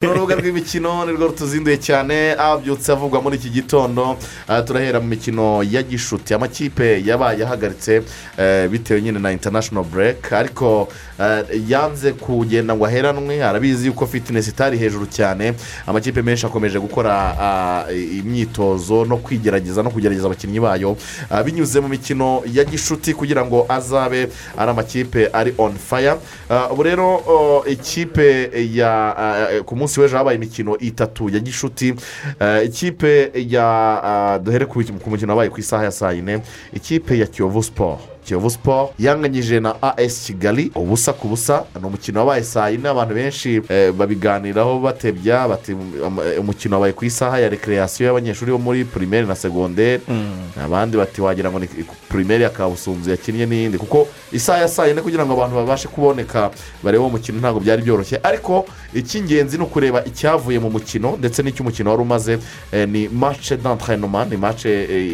no, urubuga rw'imikino nirwo rutuzinduye cyane. Abyutse avugwa muri iki gitondo. Aha turahera mu mikino ya gishuti. Amakipe yabaye ahagaritse eh, bitewe nyine na international break. Ariko eh, yanze kugenda ngo aheranwe. Arabizi yuko fitness itari hejuru cyane. Amakipe menshi akomeje gukora ah, imyitozo no kwigerageza no kugerageza abakinnyi bayo. Ah, binyuze mu mikino ya gishuti kugira ngo azabe ari amakipe ari on fire. Ah, ubu rero oh, ikipe ya ah, ku munsi w'ejo habaye imikino itatu ya gishuti. Eh, ikipe ya ah, duhere ku mukino wabaye ku isaha ya saa yine. Ikipe ya kiyovu siporo kiyovu siporo yanganyije na as kigali ubusa ku busa ni umukino wabaye saa yine abantu benshi eh, babiganiraho batebya bati eh, umukino wabaye ku isaha ya rekereyasiyo y'abanyeshuri bo muri pirimeri na segonderi abandi bati wagira ngo ni pirimeri ya kabusunzu yakinnye n'iyindi. Kuko isaha ya saa yine kugira ngo abantu babashe kuboneka barebe uwo mukino ntabwo byari byoroshye. Ariko icy'ingenzi ni ukureba icyavuye mu mukino ndetse n'icyo umukino wari umaze eh, ni mace d'entrenoma ni mace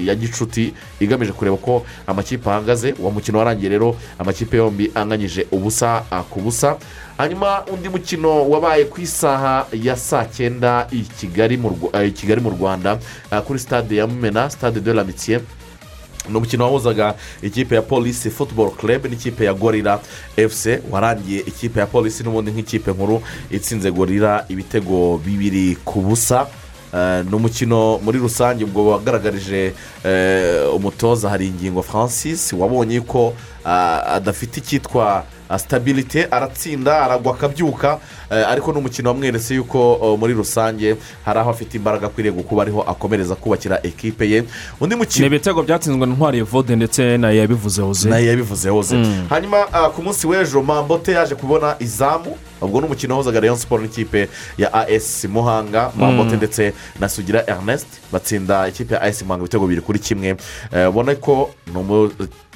ya gicuti igamije kureba ko amakipe ahagaze. Uwo mukino warangiye rero amakipe yombi anganyije ubusa ku busa. Hanyuma undi mukino wabaye ku isaha ya saa cyenda i kigali mu rwanda kuri stade ya mumena stade de l'amitiye ni umukino wahuzaga ikipe ya polisi futuboro club n'ikipe ya gorira efuse warangiye ikipe ya polisi n'ubundi nk'ikipe nkuru itsinze gorira ibitego bibiri ku busa. Ni umukino muri rusange ubwo wagaragarije eh, umutoza hari ingingo francis wabonye ko ah, adafite icyitwa sitabirite aratsinda aragwa akabyuka eh, ariko ni umukino wamweretse yuko oh, muri rusange hari aho afite imbaraga akwiriye kuba ariho akomereza kubakira ekipe ye. Undi ni mukino ibitego byatsinzwe na ntwari evode ndetse na yabivuze hoze na yo yabivuze hose hanyuma ah, ku munsi w'ejo mambote yaje kubona izamu. Ubwo ni umukino wahuzaga rayon siporo n'ikipe ya as muhanga. Mambote ndetse na sugira ernest batsinda ikipe ya as muhanga ibitego bibiri kuri kimwe. Eh, ubona ko ni umu-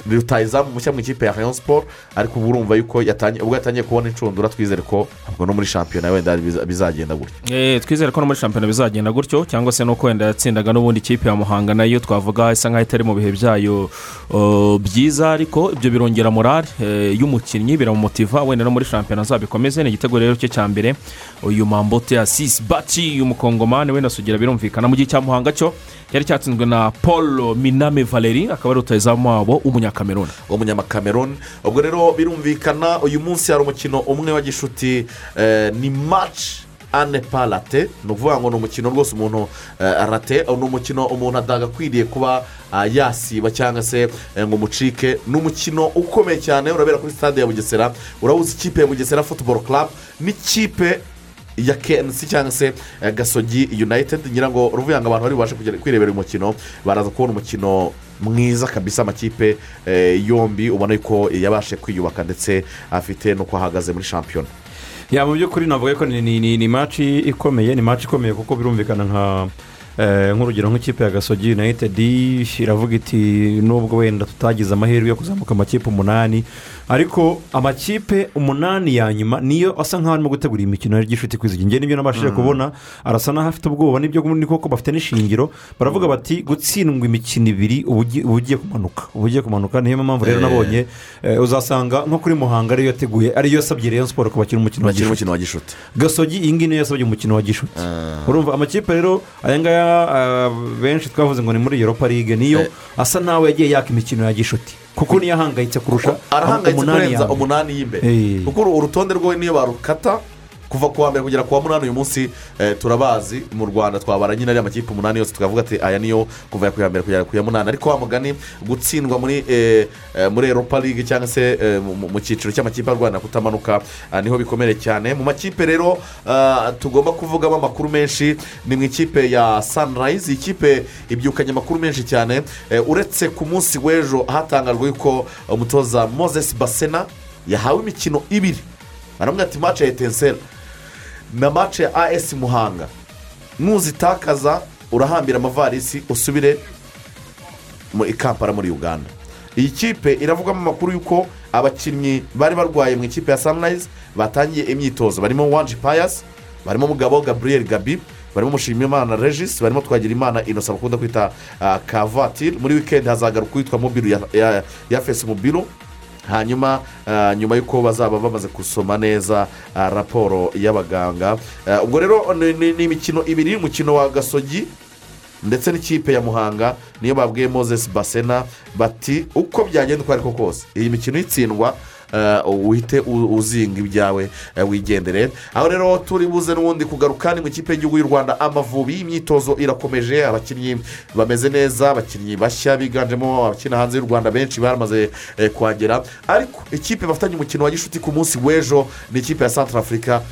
ni rutayizamu mushya mu ikipe ya rayon siporo ariko ubu urumva yuko ubwo yatangiye kubona inshundura twizere ko ntabwo no muri shampiyona wenda biza- bizagenda gutya Eh, twizere ko no muri shampiyona bizagenda gutyo cyangwa se nuko wenda yatsindaga n'ubundi ikipe ya muhanga na yo twavuga isa nkaho itari mu bihe byayo byiza ariko ibyo birongera morale eh, y'umukinnyi biramumotiva wenda no muri shampiyona zabikomeze ni igitego rero cye cya mbere uyu mambote ya sisi baci y'umukongomani wenda sugira birumvikana mu gihe cya muhanga cyo cyari cyatsinzwe na paul miname valeri akaba ari rutayizamu wabo w'umunyakameruni w'umunyamakameruni ubwo rero birumvikana uyu munsi hari umukino umwe wa gishuti eh, ni maci ane parate ni ukuvuga ngo ni umukino rwose umuntu eh, arate. Ni umukino umuntu atagakwiriye kuba ah, yasiba cyangwa se eh, ngo umucike ni umukino ukomeye cyane urabera kuri stade ya bugesera. Urahuza ikipe ya bugesera futuboro club. N'ikipe ya kensi cyangwa se eh, gasogi united. Ngira ngo ruvuga ngo abantu bari bubashe kwirebera uyu mukino baraza kubona umukino mwiza kabisa amakipe eh, yombi ubona ko yabashe kwiyubaka ndetse afite n'uko ahagaze muri shampiyona. Mu by'ukuri navuga ko ni ni ni maci ikomeye ni maci ikomeye kuko birumvikana nka nk'urugero nk'ikipe ya gasogi united iravuga iti nubwo wenda tutagize amahirwe yo kuzamuka amakipe umunani ariko amakipe umunani ya nyuma niyo asa nkaho arimo gutegura iyi mikino y'igishuti kwizigira njye ni byo nabashije kubona arasa n'aho afite ubwoba. Nibyo ni koko bafite n'ishingiro baravuga bati gutsindwa imikino ibiri uba ugi- uba ugiye kumanuka. Uba ugiye kumanuka niyo mpamvu rero Eh. nabonye eh, uzasanga nko kuri muhanga ariyo yateguye ariyo yasabye rayon siporo kubakina umukino wa gishuti. gasogi iyi ngiyi niyo yasabye umukino wa gishuti. Urumva amakipe rero aya ngaya ah, benshi twavuze ngo ni muri europa league niyo Eh. asa nawe yagiye yaka imikino ya gishuti kuko niyo ahangayitse kurusha arahangayitse kurenza umunani y'imbere Eh. kuko uru- urutonde rwe niyo barukata kuva ku wa mbere kugera ku wa munani uyu munsi eh, turabazi mu rwanda twabara nyine ari amakipe umunani yose tukavuga ati aya niyo kuva ku ya mbere kugera ku ya munani. Ariko wa mugani gutsindwa muri eh, eh, muri europa league cyangwa se mu- cyiciro cy'amakipe arwanira kutamanuka ah, ni ho bikomere cyane. Mu makipe rero ah, tugomba kuvugamo amakuru menshi. Ni mu ikipe ya sunrise iyi kipe ibyukanye amakuru menshi cyane. Uretse ku munsi w'ejo hatangajwe yuko umutoza moses basena yahawe imikino ibiri. Baramubwira ati mace ya etenseri na mace ya as muhanga. Nuzitakaza urahambira amavarisi usubire mu i kampala muri uganda. Iyi kipe iravugamo amakuru y'uko abakinnyi bari barwaye mu ikipe ya sunrise batangiye imyitozo. Barimo wanji payasi barimo mugabo gaburiyeri gabi barimo mushimiyimana regis barimo twagira imana inosa bakunda kwita ah, kavatiri muri wikendi hazagaruka uwitwa mobilu ya, fesi mobilu hanyuma ah, nyuma y'uko bazaba bamaze gusoma neza ah, raporo y'abaganga. Ah, ubwo rero ni- imikino ibiri umukino wa gasogi ndetse n'ikipe ya muhanga. Niyo babwiye moses basena bati uko byagenda uko ariko kose. Iyi mikino itsindwa eh, uhite u- uzinga ibyawe eh, wigendere. Aho rero turi buze n'ubundi kugaruka ni mu ikipe y'igihugu y'u rwanda amavubi. Imyitozo irakomeje abakinnyi bameze neza abakinnyi bashya biganjemo abakina hanze y'u rwanda benshi baramaze eh, kuhagera ariko ikipe bafatanye umukino wa gishuti ku munsi w'ejo ni ikipe ya santara afurika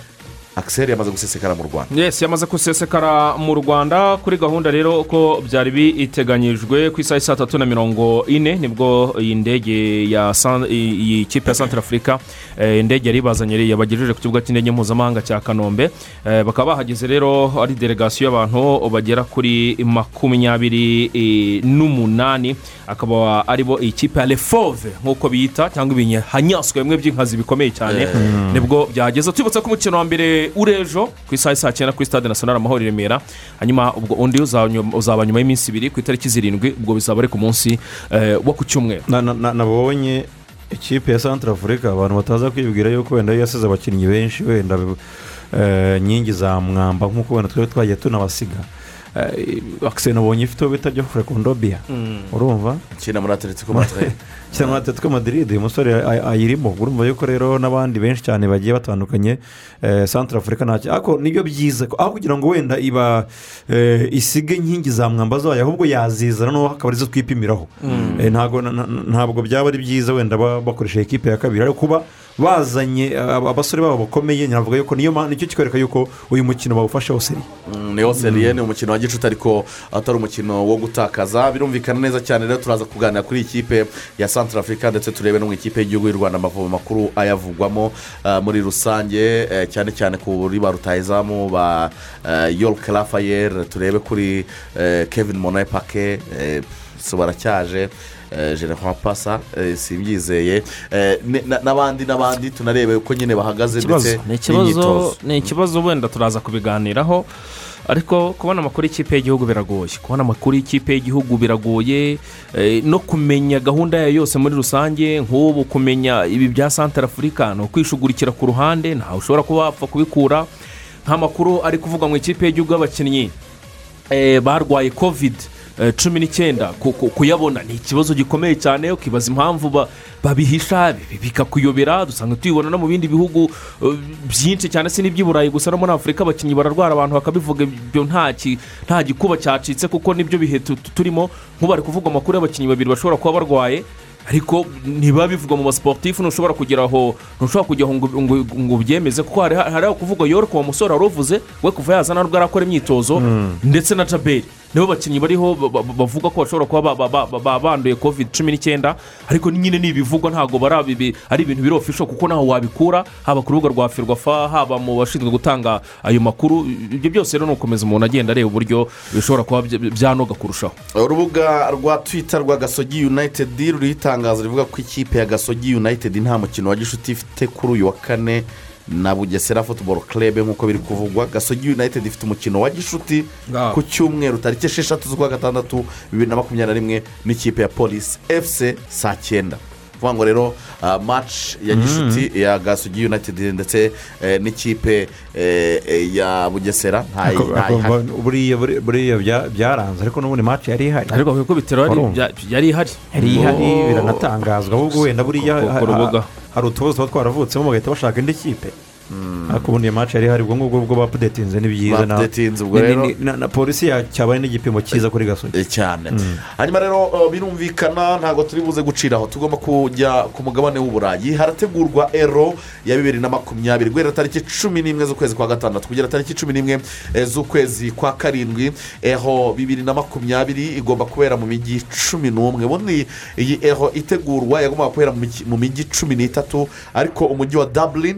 akiseri yamaze gusesekara mu rwanda. Yesi yamaze gusesekara mu rwanda. Kuri gahunda rero uko byari biteganyijwe ku isaha saa tatu na mirongo ine ni bwo iyi ndege ya San- iyi kipe ya santara afurika eh, indege yari ibazanye yabagejeje ku kibuga cy'indege mpuzamahanga cya kanombe. Eh, bakaba bahageze rero ari delegasiyo y'abantu bagera kuri makumyabiri eh, n'umunani. Akaba ari bo iyi kipe ya refove nk'uko biyita cyangwa ibinyanyaswa bimwe by'inkazi bikomeye cyane. Nibwo byageze. Tubibutse ko umukino wa mbere uri ejo ku isaha saa cyenda kuri stade nasiyonari amahoro i remera. Hanyuma ubwo undi uzaba nyuma y'iminsi ibiri ku itariki zirindwi ubwo bizaba ari ku munsi eh, wo ku cyumweru. Na- na- na- nabonye ikipe ya santara afurika abantu bataza kwibwira yuko wenda yasize abakinnyi benshi wenda eh, nyingi za mwamba. Nk'uko wenda twari twagiye tunabasiga. Akiseri nabonye ifite uwo bita jofure kondobiya urumva ukina muri atletico madrid. Cyangwa atletico madrid uyu musore ay- ayirimo urumva yuko rero n'abandi benshi cyane bagiye batandukanye eh, santara afurika ntacyo ariko ni byo byiza aho kugira ngo wenda iba eh, isige inkingi za mwamba zayo ahubwo yazizana noneho akaba ari zo twipimiraho Eh, ntabwo byaba ari byiza wenda ba- bakoresha ekipe ya kabiri ariko kuba. Bazanye aba- abasore babo bakomeye navuga yuko niyo ni cyo kikwereka yuko uyu mukino bawufasheho seri Mm, niyo seriye ni umukino wa gicuti ariko atari umukino wo gutakaza. Birumvikana neza cyane rero turaza kuganira kuri iyi kipe ya santara afurika ndetse turebe no mu ikipe y'igihugu y'u rwanda amavubi makuru ayavugwamo ah, muri rusange eh, cyane cyane kuri ba rutahizamu ba yorike rafayeri turebe kuri eh, kevin monaye pake eh, so baracyaje. Jenerali pasa eh, simbyizeye eh, n'abandi n'abandi tunarebe uko nyine bahagaze ndetse n'imyitozo. ni ikibazo wenda turaza kubiganiraho. Ariko kubona amakuru y'ikipe y'igihugu biragoye. Kubona amakuru y'ikipe y'igihugu biragoye. Eh, no kumenya gahunda yayo yose muri rusange nk'ubu kumenya ibi bya santara afurika ni ukwishugurikira ku ruhande ntawe ushobora kuba wapfa kubikura. Nk'amakuru ari kuvugwa mu ikipe y'igihugu y'abakinnyi. Eh, barwaye kovide eh, cumi n'icyenda ku- ku- kuyabona. Ni ikibazo gikomeye cyane ukibaza impamvu ba- babihisha bi- bikakuyobera. Dusanga tubibona no mu bindi bihugu eh, byinshi cyane si n'iby'i burayi gusa. No muri afurika abakinnyi bararwara abantu bakabivuga ibyo nta gikuba cyacitse kuko ni byo bihe tu- tu- turimo. Nk'ubu hari kuvugwa amakuru y'abakinnyi babiri bashobora kuba barwaye ariko ntibiba bivugwa mu basiporutifu ntushobora kugera aho ntushobora kujya aho ngo- ubyemeze kuko hari aho kuvugwa yoreke uwo musore wari uvuze we kuva yazana nubwo arakora imyitozo ndetse na jaberi nibo bakinnyi bariho ba- ba- bavuga ko bashobora kuba ba- ba- ba- ba- banduye covid cumi n'icyenda ariko nyine ni ibivugwa ntabwo ari ibintu biri ofisho kuko ntaho wabikura haba ku rubuga rwa ferwafa haba mu bashinzwe gutanga ayo makuru. Ibyo byose rero ni ugukomeza umuntu agenda areba uburyo bishobora kuba bya- byanoga kurushaho. Urubuga rwa twita rwa gasogi yunayitedi ruriho itangazo rivuga ko ikipe ya gasogi yunayitedi nta mukino wa gishuti ifite kuri uyu wa kane. Na bugesera futuboro kerebe nk'uko biri kuvugwa gasogi yunayitedi ifite umukino wa gishuti ku cyumweru tariki esheshatu z'ukwa gatandatu bibiri na makumyabiri na rimwe n'ikipe ya polisi efuse saa cyenda. Kuvuga ngo rero ah, match ya gishuti ya gasogi yunayitedi ndetse eh, n'ikipe eh, eh, ya bugesera buriya buriya- buriya bya- byaranze ariko n'ubundi maci yari ihari. Ariko ku ikubitiro yari- ihari. Yari ihari Oh. biranatangazwa ahubwo wenda buriya Ku- rubuga. Ha- hari utubazo tuba twaravutsemo bagahita bashaka indi kipe. Ariko ubundi iyo maci yari ihari ubwo ngubwo bwo bapudetinze ni byiza na- polisi ya- cyabaye n'igipimo cyiza kuri gasogi cyane hanyuma rero birumvikana ntabwo turi buze guciraho tugomba kujya ku mugabane w'uburayi harategurwa ero ya bibiri na makumyabiri guhera tariki cumi n'imwe z'ukwezi kwa gatandatu kugera tariki cumi n'imwe z'ukwezi kwa karindwi eho bibiri na makumyabiri igomba kubera mu mijyi cumi n'umwe ubundi iyi eho itegurwa yagombaga kubera mu mijyi- cumi n'itatu ariko umujyi wa dublin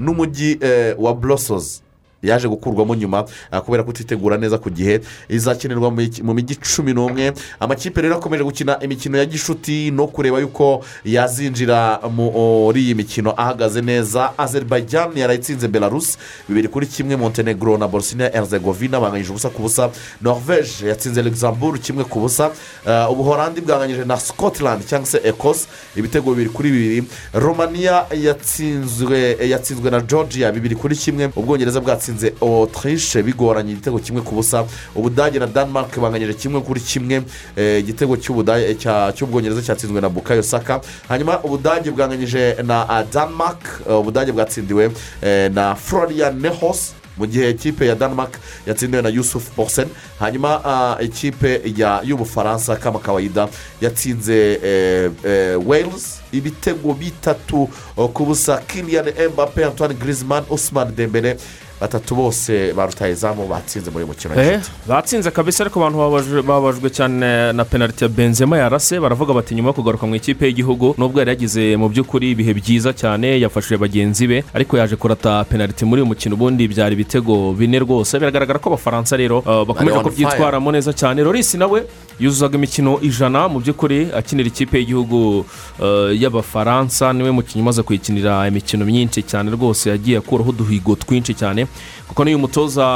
n'umujyi eh, wa borosozi yaje gukurwamo nyuma ah, kubera kutitegura neza ku gihe izakinirwa mu mi- mu mijyi cumi n'umwe. Amakipe rero akomeje gukina imikino ya gishuti no kureba yuko yazinjira muri iyi mikino. Ahagaze neza azerbaijan yarayitsinze belarus bibiri kuri kimwe montenegro na bosnia herzegovina banganyije ubusa ku busa. Norvege yatsinze luxembourg kimwe ku busa. Ah, ubuhorandi bwanganyije na scotland cyangwa se ecosse ibitego bibiri kuri bibiri. Romania yatsinzwe na georgia bibiri kuri kimwe. Ubwongereza bwatsinze autriche bigoranye igitego kimwe ku busa. Ubudage na denmark banganyije kimwe kuri kimwe Eh, igitego cy'ubwongereza cyatsinzwe na bukayo saka. Hanyuma ubudage bwanganyije na ah, denmark Eh, ubudage bwatsindiwe eh, na florian nehos mu gihe ikipe ya denmark yatsindiwe na yusuf porsen hanyuma ikipe y'ubufaransa kama kawayida yatsinze eh, eh, wales. Ibitego bitatu ku busa kilian mbappe antoine griezmann usman dembele batatu bose ba rutahizamu batsinze muri mukino Eh, w'inshuti batsinze kabisa ariko abantu babajwe- cyane na penaliti ya benzema yarase. Baravuga bati nyuma yo kugaruka mu ikipe y'igihugu nubwo yari yagize mu by'ukuri ibihe byiza cyane yafashije bagenzi be ariko yaje kurata penaliti muri uyu mukino. Ubundi byari ibitego bine rwose. Biragaragara ko abafaransa rero uh, bakomeje kubyitwaramo neza cyane. Loris nawe yuzuzaga imikino ijana mu by'ukuri akinira ikipe y'igihugu uh, y'abafaransa. Niwe mukinnyi umaze kuyikinira imikino myinshi cyane rwose yagiye akuraho uduhigo twinshi cyane. Kuko n'uyu mutoza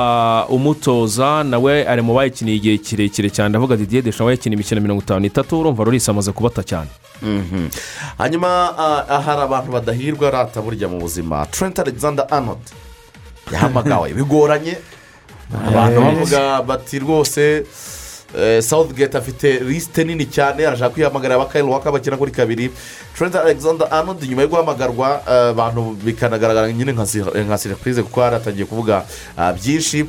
umutoza nawe ari mu bayikiniye igihe kirekire cyane. Ndavuga didier desha nawe yakiniye imikino mirongo itanu n'itatu urumva Loris amaze kubata cyane. Mhm. hanyuma ah, hari abantu badahirwa rata burya mu buzima. Trent alexander arnold yahamagawe. Bigoranye. Abantu bavuga bati rwose eh, southgate afite lisite nini cyane arashaka kwihamagarira abakayiro waka bakina kuri kabiri. Trent alexander arnold nyuma yo guhamagarwa eh, abantu bikanagaragara nyine nka si- nka siripurize kuko yari atangiye kuvuga ah, byinshi.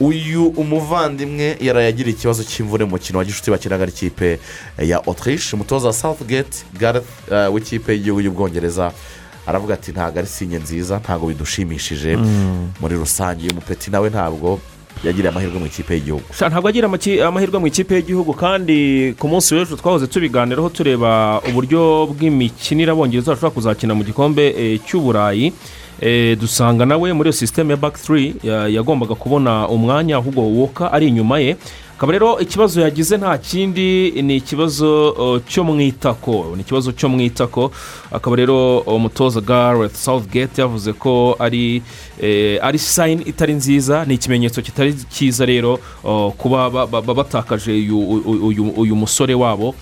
Uyu umuvandimwe yarayagiriye ikibazo cy'imvune mu mukino wa gishuti bakinaga n'ikipe ya autriche. Umutoza wa southgate gareth eh, w'ikipe y'igihugu y'ubwongereza aravuga ati ntabwo ari sinye nziza ntabwo bidushimishije. Muri rusange uyu mupeti nawe ntabwo yagiriye amahirwe mu ikipe y'igihugu. Ntabwo agira amahirwe mu ikipe y'igihugu kandi ku munsi w'ejo twahoze tubiganiraho tureba uburyo bw'imikinire abongereza bashobora kuzakina mu gikombe eh, cy'uburayi Eh, dusanga nawe muri iyo sisiteme ya baki turi ya- yagombaga kubona umwanya ahubwo woka ari inyuma ye. Akaba rero ikibazo yagize nta kindi ni ikibazo cyo mu itako. Ni ikibazo cyo mu itako. Akaba rero umutoza gareth southgate yavuze ko ari eh, ari sayini itari nziza. Ni ikimenyetso kitari cyiza rero kuba ba- ba- ba- batakaje uyu- musore wabo.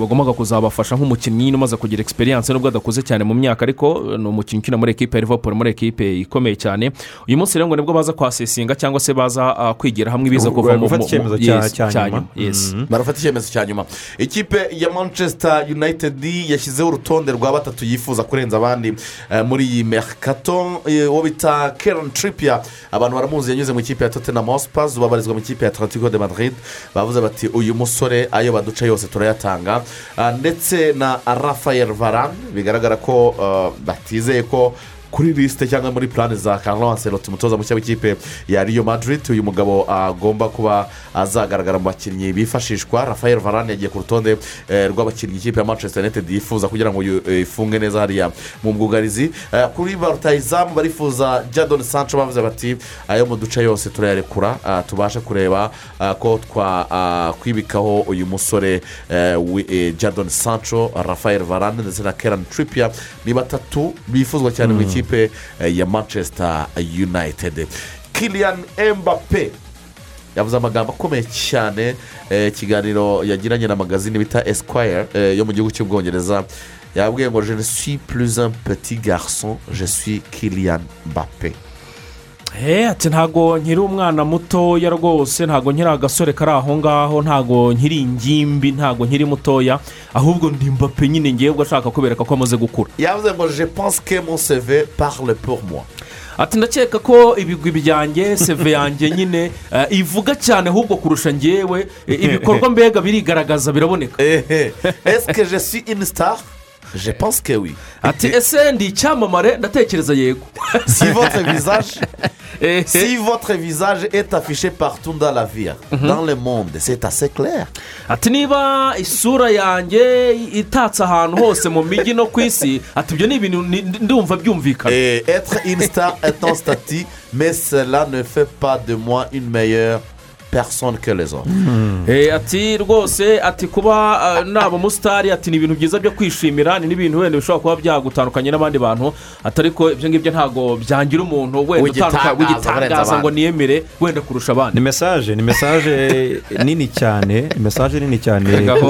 Wagombaga kuzabafasha nk'umukinnyi umaze kugira egisperiyanse nubwo adakuze cyane mu myaka ariko eh, ni umukinnyi ukina muri ekipe ya liverpool muri ekipe ikomeye cyane. Uyu munsi rero ngo ni bwo baza kwasesinga cyangwa se baza ah, kwigira hamwe ibiza kuva mu barafata icyemezo cya nyuma. Ikipe ya manchester united yashyizeho urutonde rwa batatu yifuza kurenza abandi eh, muri iyi mercato eh, uwo bita karen tripia abantu baramuzi yanyuze mu ikipe ya tottenham hotspur babarizwa mu ikipe ya atletico de madrid. Bavuze bati uyu musore ayo baduca yose turayatanga. Ah, ndetse na rafael varan bigaragara ko ah, batizeye ko kuri lisite cyangwa muri plani za Carlo Ancelotti umutoza mushya w'ikipe ya Rio Madrid uyu mugabo agomba kuba azagaragara mu bakinnyi bifashishwa. Rafael Varane yagiye ku rutonde eh, rw'abakinnyi ikipe ya Manchester United yifuza kugira ngo eh, ifunge neza hariya mu bwugarizi Eh, kuri ba rutahizamu barifuza Jadon Sancho bavuze bati ayo mu duce yose turayarekura ah, tubashe kureba ah, ko twakwibikaho uyu musore Jadon Sancho Rafael Varane ndetse na Keran Trippier. Ni batatu bifuzwa cyane mu ikipe eh, ya Manchester United. Kylian Mbappe yavuze amagambo akomeye cyane eh, ikiganiro yagiranye na magazine bita esquire eh, yo mu gihugu cy'ubwongereza yabwiye ngo je ne suis plus un petit garçon je suis Kylian Mbappe ati ntabwo nkiri umwana mutoya rwose ntabwo nkiri agasore kari aho ngaho ntabwo nkiri ingimbi ntabwo nkiri mutoya ahubwo ndi mbappe nyine ngewe ashaka kubereka ko amaze gukura. Yavuze ngo je pense que mon CV parle pour moi. Ati ndakeka ko ibigwi byanjye seve yanjye nyine eh, ivuga cyane ahubwo kurusha ngewe eh, ibikorwa mbega birigaragaza biraboneka. Est-ce que je suis une star? Je pense que oui. Ati ese ndi icyamamare? Ndatekereza yego. Si votre visage Eh, eh. si votre visage est affiché partout dans la vie dans le monde c'est assez clair. Ati niba isura yanjye itatse ahantu hose mu mijyi no ku isi ati ibyo ni ibintu ndumva byumvikana. Et être une star est un statut, mais cela ne fait pas de moi une meilleure personne que les autres. Eh, ati rwose ati kuba ah, naba umusitari ati ni ibintu byiza byo kwishimira ni n'ibintu wenda bishobora kuba byagutandukanya n'abandi bantu ati ariko ibyo ngibyo ntabwo byangira umuntu wenda urenze ngo niyemere wenda kurusha abandi. Ni mesaje ni mesaje nini cyane ni mesaje nini cyane. Ko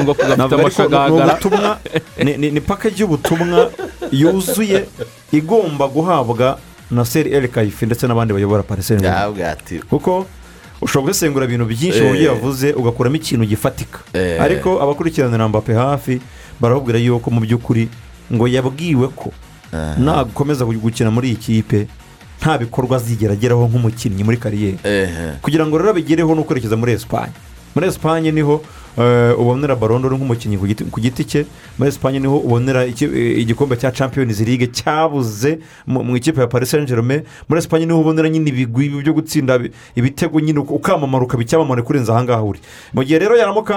ni pakeji y'ubutumwa yuzuye igomba guhabwa na seri eri kayifi ndetse n'abandi bayobora pariseri kuko ushobora gusengura ibintu byinshi mu byo yavuze ugakuramo ikintu gifatika. Eh. ariko abakurikiranira mbappe hafi barababwira yuko mu by'ukuri ngo yabwiwe ko nakomeza gukina muri iyi kipe nta bikorwa azigera ageraho nk'umukinnyi muri kariyeri. Kugira ngo rero abigereho ni ukwerekeza muri esipanye muri esipanye ni ho eh, ubonera barondoro nk'umukinnyi ku giti- cye muri esipanye ni ho ubonera eh, igikombe cya champions league cyabuze mu ikipe ya paris saint germain muri esipanye ni ho ubonera nyine ibigwi byo gutsinda bi- ibitego nyine uka- ukamamara ukaba icyamamare kurenza ahangaha uri. Mu gihe rero yaramuka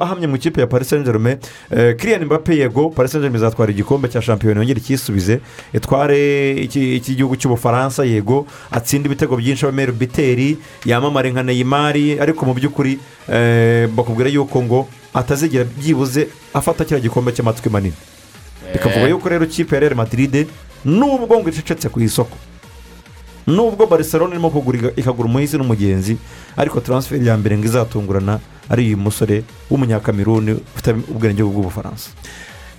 ahamye mu ikipe ya paris saint germain eh, Kylian Mbappe yego paris saint germain izatwara igikombe cya shampiyona yongere icyisubize itware iki- gihugu cy'ubufaransa yego atsinde ibitego byinshi abamere biteri yamamare nka neyimari ariko mu by'ukuri eh, bakubwira yuko ngo atazigera byibuze afata kiriya gikombe cy'amatwi manini. Bikavuga yuko rero ikipe ya real madrid nubwo ngo icecetse ku isoko nubwo barcelona irimo kugura ikagura umuhisi n'umugenzi ariko taransiferi ya mbere ngo izatungurana ari uyu musore w'umunyakameruni ufite ubwenge bw'ubufaransa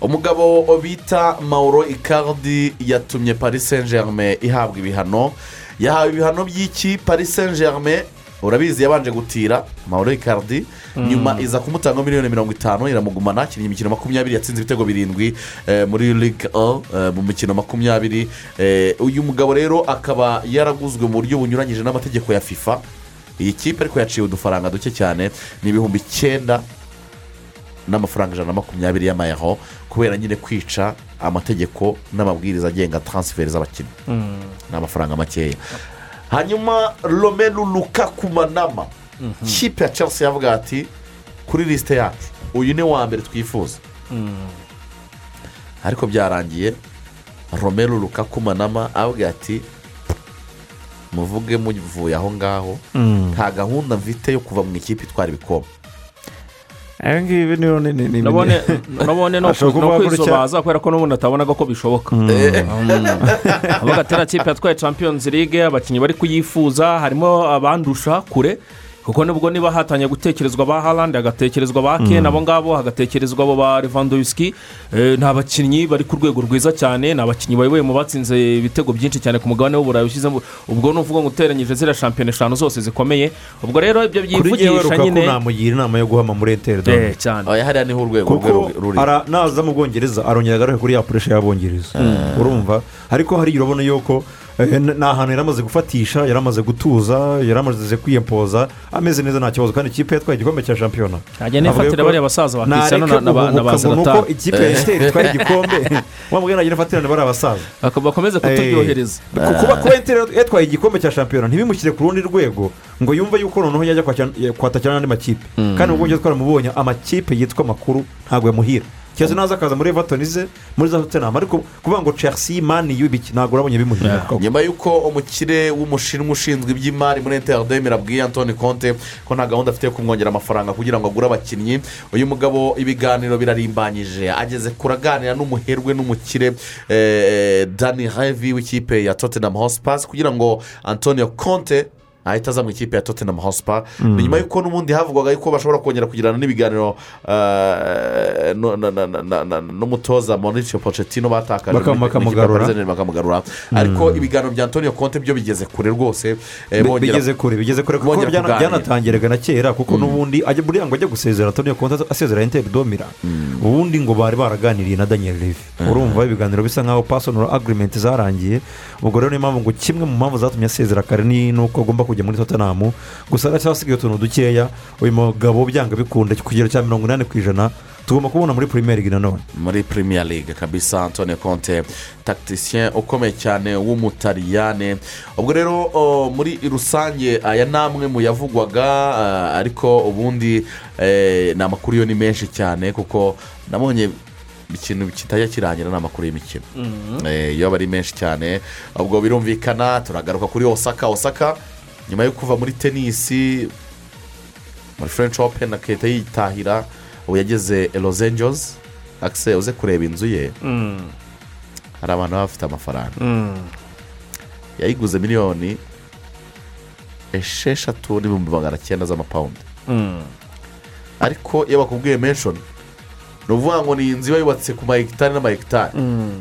umugabo bita mauro icardi yatumye paris saint germain ihabwa ibihano. Yahawe ibihano by'iki? Paris saint germain urabizi yabanje gutira mauro icardi nyuma iza kumutanga miliyoni mirongo itanu iramugumana akinnye imikino makumyabiri yatsinze ibitego birindwi eh, muri ligue 1 eh, mu mikino makumyabiri. Eh, uyu mugabo rero akaba yaraguzwe mu buryo bunyuranyije n'amategeko ya fifa. Iyi kipe ariko yaciwe udufaranga duke cyane ni ibihumbi icyenda n'amafaranga ijana na makumyabiri y'amayero kubera nyine kwica amategeko n'amabwiriza agenga taransiferi z'abakinnyi. Ni amafaranga makeya. Hanyuma romelu lukaku manama. Kipe ya chelsea yavuga ati kuri lisite yacu uyu ni wa mbere twifuza. Ariko byarangiye romelu lukaku manama avuga ati muvuge muvuye aho ngaho nta gahunda mfite yo kuva mu ikipe itwara ibikombe. Ibi ngibi niyo ni ni nabone nabone no Ashobora ku- kuvuga no gutya. kwisobaza kubera ko n'ubundi atabonaga ko bishoboka. Avuga ati iriya kipe yatwaye champions league abakinnyi bari kuyifuza harimo abandusha kure. Kuko ni bwo niba hatangiye gutekerezwa ba harandi hagatekerezwa ba ken abo ngabo hagatekerezwa abo ba lewandowski Eh, ni abakinnyi bari ku rwego rwiza cyane ni abakinnyi bayoboye mu batsinze ibitego byinshi cyane ku mugabane w'uburayi ushyizemo ubwo ni ukuvuga ngo uteranyije ziriya shampiyona eshanu zose zikomeye. Ubwo rero ibyo kuri byivugisha nyine namugira inama yo guhama muri enteri Eh, cyane. Hariya ni ho urwego ruri. naza mu bwongereza arongera agaruke kuri ya puresha y'abongereza urumva? Ariko hariya urabona yuko eh, ni ahantu yari amaze gufatisha yari amaze gutuza yari amaze kwiyempoza ameze neza nta kibazo kandi ikipe yatwaye igikombe cya shampiyona. Agenda Avuga ifatira yuko bariya basaza ba Cristiano nareke na- ba- nuko ikipe ya esiteri itwaye igikombe. Wamubwira nagenda afatirane bari abasaza Bak- bakomeze kuturyohereza Eh, kuba kuba Inter yatwaye igikombe cya shampiyona ntibimushyire ku rundi rwego ngo yumve yuko noneho yajya kwakira- kwatakira n'andi makipe. Kandi mu bwongereza twaramubonye amakipe yitwa makuru ntabwo yamuhira. Kibazo naza akaza muri everton muri za tottenham ariko kuvuga ngo chelsea mani y'ibiki ntabwo urabonye bimuhira nyuma y'uko umukire w'umushinwa ushinzwe iby'imari muri interineti abwiye antoni konte ko nta gahunda afite yo kumwongera amafaranga kugira ngo agure abakinnyi uyu mugabo ibiganiro birarimbanyije. Ageze kuraganira n'umuherwe n'umukire eh, dani hevi w'ikipe ya tottenham hotspurs kugira ngo antonio konte ahita aza mu ikipe ya tottenham hotspur. Ni nyuma y'uko n'ubundi havugwaga yuko bashobora kongera kugirana n'ibiganiro eh, n'umutoza mauricio pochettino batakaje bakamugarura. ariko ibiganiro bya antonio konte byo bigeze kure rwose eh, bigeze kure bigeze kure kuko byanatangiraga na kera kuko n'ubundi ajya buriya ngo ajya gusezera antonio konti asezera interi domira ubundi ngo bari baraganiriye na daniel levi urumva ibiganiro bisa nkaho pasonoro agirimenti zarangiye. Ubwo rero niyo mpamvu ngo kimwe mu mpamvu zatumye asezera kare ni nuko agomba kujya muri tottenham gusa haracyasigaye utuntu dukeya. Uyu mugabo byanga bikunda ku kigero cya mirongo inani ku ijana. Tugomba kubona muri premier league nanone muri premier league kabisa antone conte tacticien ukomeye cyane w'umutaliyane. Ubwo rero muri rusange aya ni amwe mu yavugwaga ariko ubundi eh, ni amakuru yo ni menshi cyane kuko nabonye ikintu kitajya kirangira ni amakuru y'imikino. Iyo aba ari menshi cyane. Ubwo birumvikana turagaruka kuri osaka. Osaka nyuma yo kuva muri tenisi muri french open akahita yitahira ubu yageze los angeles. Akise uze kureba inzu ye? Hari abantu baba bafite amafaranga. Yayiguze miliyoni esheshatu n'ibihumbi magana cyenda z'amapawundi ariko iyo bakubwiye menshoni ni ukuvuga ngo ni inzu iba yubatse ku mahegitari n'amahegitari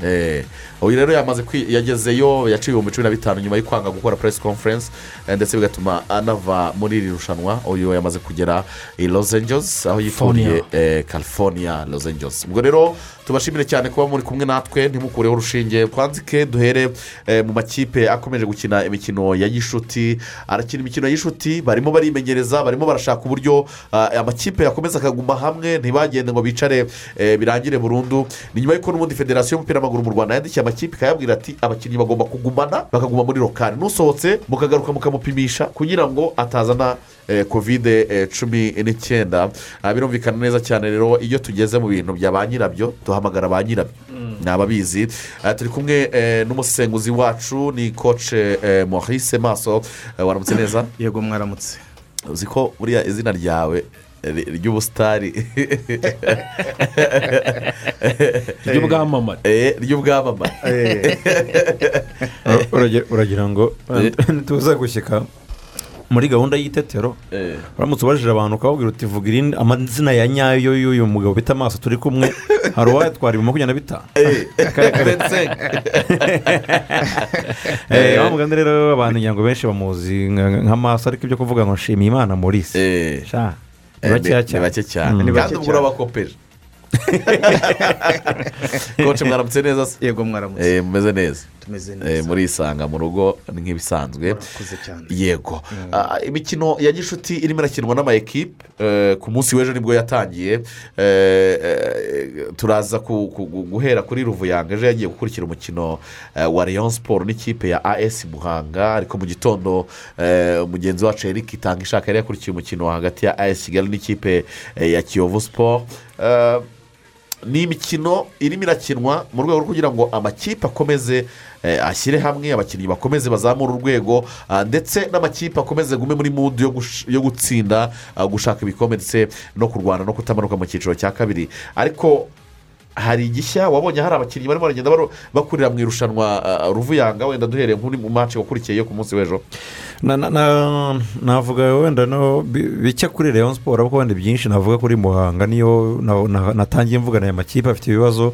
Eh, uyu rero yamaze yagezeyo yaciye ibihumbi cumi na bitanu nyuma yo kwanga gukora press conference eh, ndetse bigatuma anava muri iri rushanwa. Uyu yamaze kugera i los angeles aho yituriye eh, california los angeles. Ubwo rero tubashimire cyane kuba muri kumwe natwe ntimukureho urushinge. Twanzike duhere eh, mu makipe akomeje gukina imikino ya gishuti. Arakina imikino ya gishuti barimo barimenyereza barimo barashaka uburyo ah, amakipe yakomeza akaguma hamwe ntibagende ngo bicare eh, birangire burundu. Ni nyuma y'uko n'ubundi federasiyo y'umupira w'amaguru mu rwanda yandikiye amakipe ikayabwira ati abakinnyi bagomba kugumana bakaguma muri lokari n'usohotse mukagaruka mukamupimisha kugira ngo atazana eh, kovide eh, cumi n'icyenda. Ah, birumvikana neza cyane rero iyo tugeze mu bintu bya ba nyirabyo duhamagara ba nyirabyo. Ni ababizi. Ah, turi kumwe eh, n'umusenguzi wacu ni koce eh, maurice maso. Eh, waramutse neza? Yego mwaramutse. Uzi ko buriya izina ryawe ri- ry'ubusitari. Ry'ubwamamare. Eh, ry'ubwamamare. Uragira- uragira ngo tuza gushyika. Muri gahunda y'itetero. Eh, uramutse ubajije abantu ukababwira uti vuga irindi amazina ya nyayo y'uyu mugabo bita amaso turi kumwe. Hari uwayatwara ibihumbi makumyabiri na bitanu. Eh, wa mugani rero abantu ngira ngo benshi bamuzi nka- nk'amaso ariko ibyo kuvuga ngo nshimiye imana maurice. Eh, sha. Ni eh, bake cyane. kandi ubwo urabakopeje koce mwaramutse neza? Se yego mwaramutse. Eh, mumeze neza. Tumeze Eh, neza. murisanga mu rugo nk'ibisanzwe. Yego. Ah, imikino ya gishuti irimo irakinwa n'amayikipe eh, ku munsi w'ejo ni bwo yatangiye. Turaza guhera kuri ruvuyanga. Ejo yagiye gukurikira umukino wa leon siporo n'ikipe ya as muhanga. Ariko mu gitondo mugenzi wacu eric itanga ishaka yari yakurikiye umukino hagati ya as kigali n'ikipe ya kiyovu siporo ni imikino irimo irakinwa mu rwego rwo kugira ngo amakipe akomeze eh, ashyire hamwe abakinnyi bakomeze bazamure urwego ah, ndetse n'amakipe akomeze gume muri mudu yo gutsinda ah, gushaka ibikombe ndetse no kurwana no kutamanuka mu cyiciro cya kabiri. Ariko hari igishya wabonye hari abakinnyi barimo baragenda bakurira mu irushanwa ah, ruvuyanga wenda duhereye nk'uri mu maci wakurikiye yo ku munsi w'ejo. Navuga wenda bike kuri leon siporo ariko wenda byinshi navuga kuri muhanga niyo na- na- natangiye mvugana aya makipe afite ibibazo.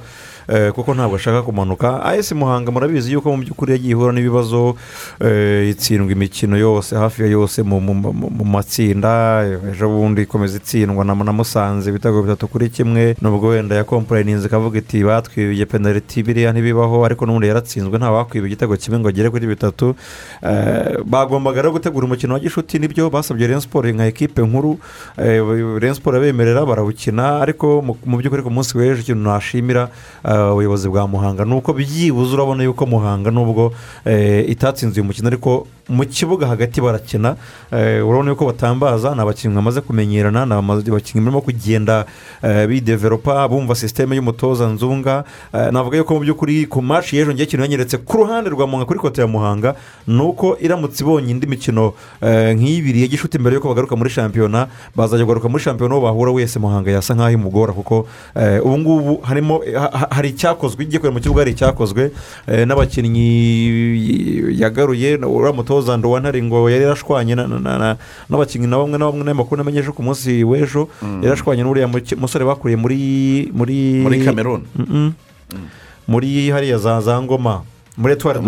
Kuko ntabwo ashaka kumanuka. Ayesi muhanga murabizi yuko mu by'ukuri yagiye ihura n'ibibazo eh, itsindwa imikino yose hafi ya yose mu matsinda ejo bundi ikomeza itsindwa na musanze ibitego bitatu kuri kimwe nubwo wenda yakompurayininze ikavuga iti batwibye penaliti biriya ntibibaho ariko n'ubundi yaratsinzwe nta wakwiba igitego kimwe ngo agere kuri bitatu. Eh, bagombaga rero gutegura umukino wa gishuti ni byo basabye Rayon siporo nka ekipe nkuru. Eh, Rayon siporo abemerera barawukina ariko mu- by'ukuri ku munsi w'ejo ikintu nashimira eh, ubuyobozi bwa muhanga. Ni uko byibuze urabona yuko muhanga nubwo eh, itatsinze uyu mukino ariko mu kibuga hagati barakina eh, urabona yuko batambaza ni abakinnyi bamaze kumenyerana ni abakinnyi barimo kugenda eh, bideveropa bumva sisiteme y'umutoza nzunga Eh, navuga yuko mu by'ukuri ku maci y'ejo ngiye ikintu yanyeretse. Ku ruhande rwa muhanga kuri kote ya muhanga ni uko iramutse ibonye indi mikino nk'ibiri ya gishuti mbere y'uko bagaruka muri shampiyona bazajya kugaruka muri shampiyona bahura wese muhanga yasa nk'aho imugora kuko ubu ngubu harimo ha- ha- hari icyakozwe igiye kureba mu kibuga hari icyakozwe n'abakinnyi yagaruye uriya mutoza nduwantare ngo yari yarashwanye na- na- na- n'abakinnyi na bamwe na bamwe n'amakuru namenyeje ku munsi w'ejo yari yarashwanye n'uriya musore bakuriye muri muri cameroon. Mm-mm. muri hariya za za ngoma. Muri etuwari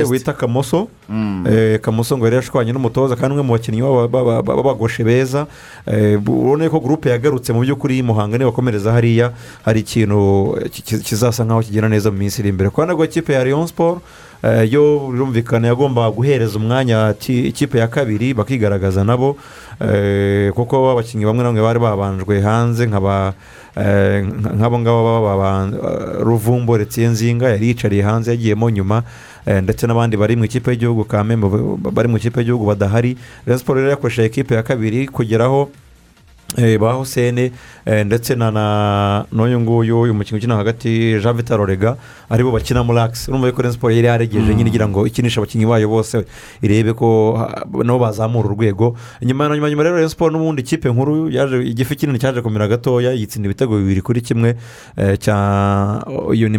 l'Est. wita kamoso. Mm. Eh, kamoso ngo yari yashwanye n'umutoza kandi umwe mu bakinnyi b'aba- b'aba- b'abagoshe beza. Eh, urabona ko gurupe yagarutse mu by'ukuri muhanga nibakomereza hariya hari ikintu ki- ki- kizasa nkaho kigenda neza mu minsi iri imbere. Ku ruhande rw'ikipe ya leon siporo yo birumvikana yagombaga guhereza umwanya ki- ikipe ya kabiri bakigaragaza nabo eh, kuko abakinnyi bamwe na bamwe bari babanjwe hanze nk'aba eh, nka- nk'abo ngabo baba ba- eh, ruvumbo nzinga yari yicariye hanze yagiyemo nyuma eh, ndetse n'abandi bari mu ikipe y'igihugu kamembe bari mu ikipe y'igihugu badahari. Rayon siporo rero yakoresheje ikipe ya kabiri kugeraho eh, ba husene eh, ndetse na na n'uyu nguyu uyu mukinnyi ukina hagati jean vital orega ari bo bakina muri akisi urumva Rayon siporo yari yaregeje nyine igira ngo ikinishe abakinnyi bayo bose irebe ko nabo bazamura urwego. Nyuma na nyuma rero siporo n'ubundi ikipe nkuru yaje igifi kinini cyaje kumera gatoya yitsinda ibitego bibiri kuri kimwe eh, cya ni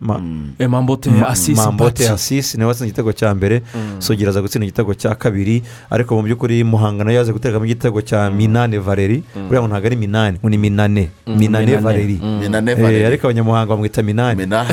mambote Ma- mambote Ma- asisi mambote asisi ni we watsinze igitego cya mbere. Sugira aza gutsinda igitego cya kabiri. Ariko mu by'ukuri muhanga na yo yaje gutekamo igitego cya minane valeri buriya ntabwo ari minane. Ngo ni minane. Minane Minane. valeri Mm. Eh, ariko abanyamuhanga bamwita minane. Mina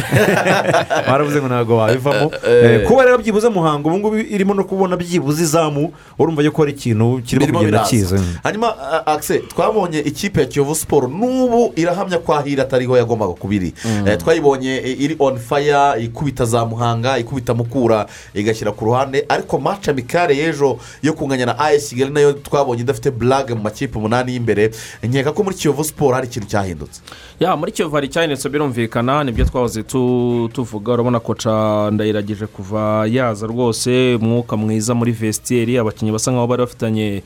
baravuze ngo ntabwo wabivamo. Eh. Eh, kuba rero byibuze muhanga ubu ngubu irimo no kubona byibuze izamu urumva yuko ari ikintu kirimo kugenda kiza. Hanyuma akise twabonye ikipe ya kiyovu siporo n'ubu irahamya ko ahira atariho yagombaga kuba iri Eh, twayibonye eh, iri on fire ikubita za muhanga ikubita mukura igashyira ku ruhande. Ariko maca mikare y'ejo yo kunganya na ayesi kigali na yo twabonye idafite burage mu makipe umunani y'imbere. Nkeka ko muri kiyovu siporo hari ikintu cyahindutse. Ya muri kiyovu hari icyahindutse birumvikana ni byo twahoze tu- tuvuga. Urabona koca ndayiragije kuva yaza rwose umwuka mwiza muri vesiteri abakinnyi basa nkaho bari bafitanye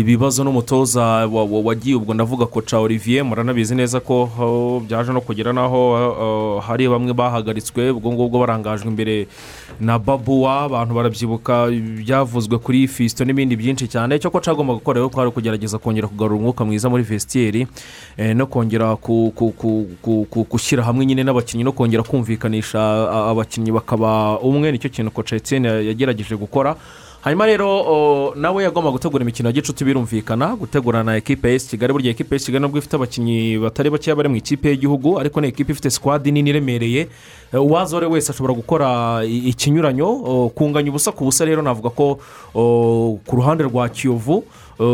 ibibazo n'umutoza wa- wa- wagiye ubwo ndavuga koca olivier muranabizi neza ko byaje no kugera n'aho hari bamwe bahagaritswe ubwo ngubwo barangajwe imbere na babuwa abantu barabyibuka byavuzwe kuri fisito n'ibindi byinshi cyane. Icyo koca agomba gukora rero kwari ukugerageza kongera kugarura umwuka mwiza muri vesiteri eh, no kongera gushyira hamwe nyine n'abakinnyi no kongera kumvikanisha abakinnyi bakaba umwe. Nicyo kintu koca etienne yagerageje gukora. Hanyuma rero nawe yagomba gutegura imikino ya gicuti birumvikana gutegura na ekipe kigali burya ekipe ya esi kigali nubwo ifite abakinnyi batari bakeya bari mu ikipe y'igihugu ariko ni ekipe ifite sikwadi nini iremereye. Ari we wese ashobora gukora ikinyuranyo kunganya ubusa ku busa rero navuga ko ku ruhande rwa kiyovu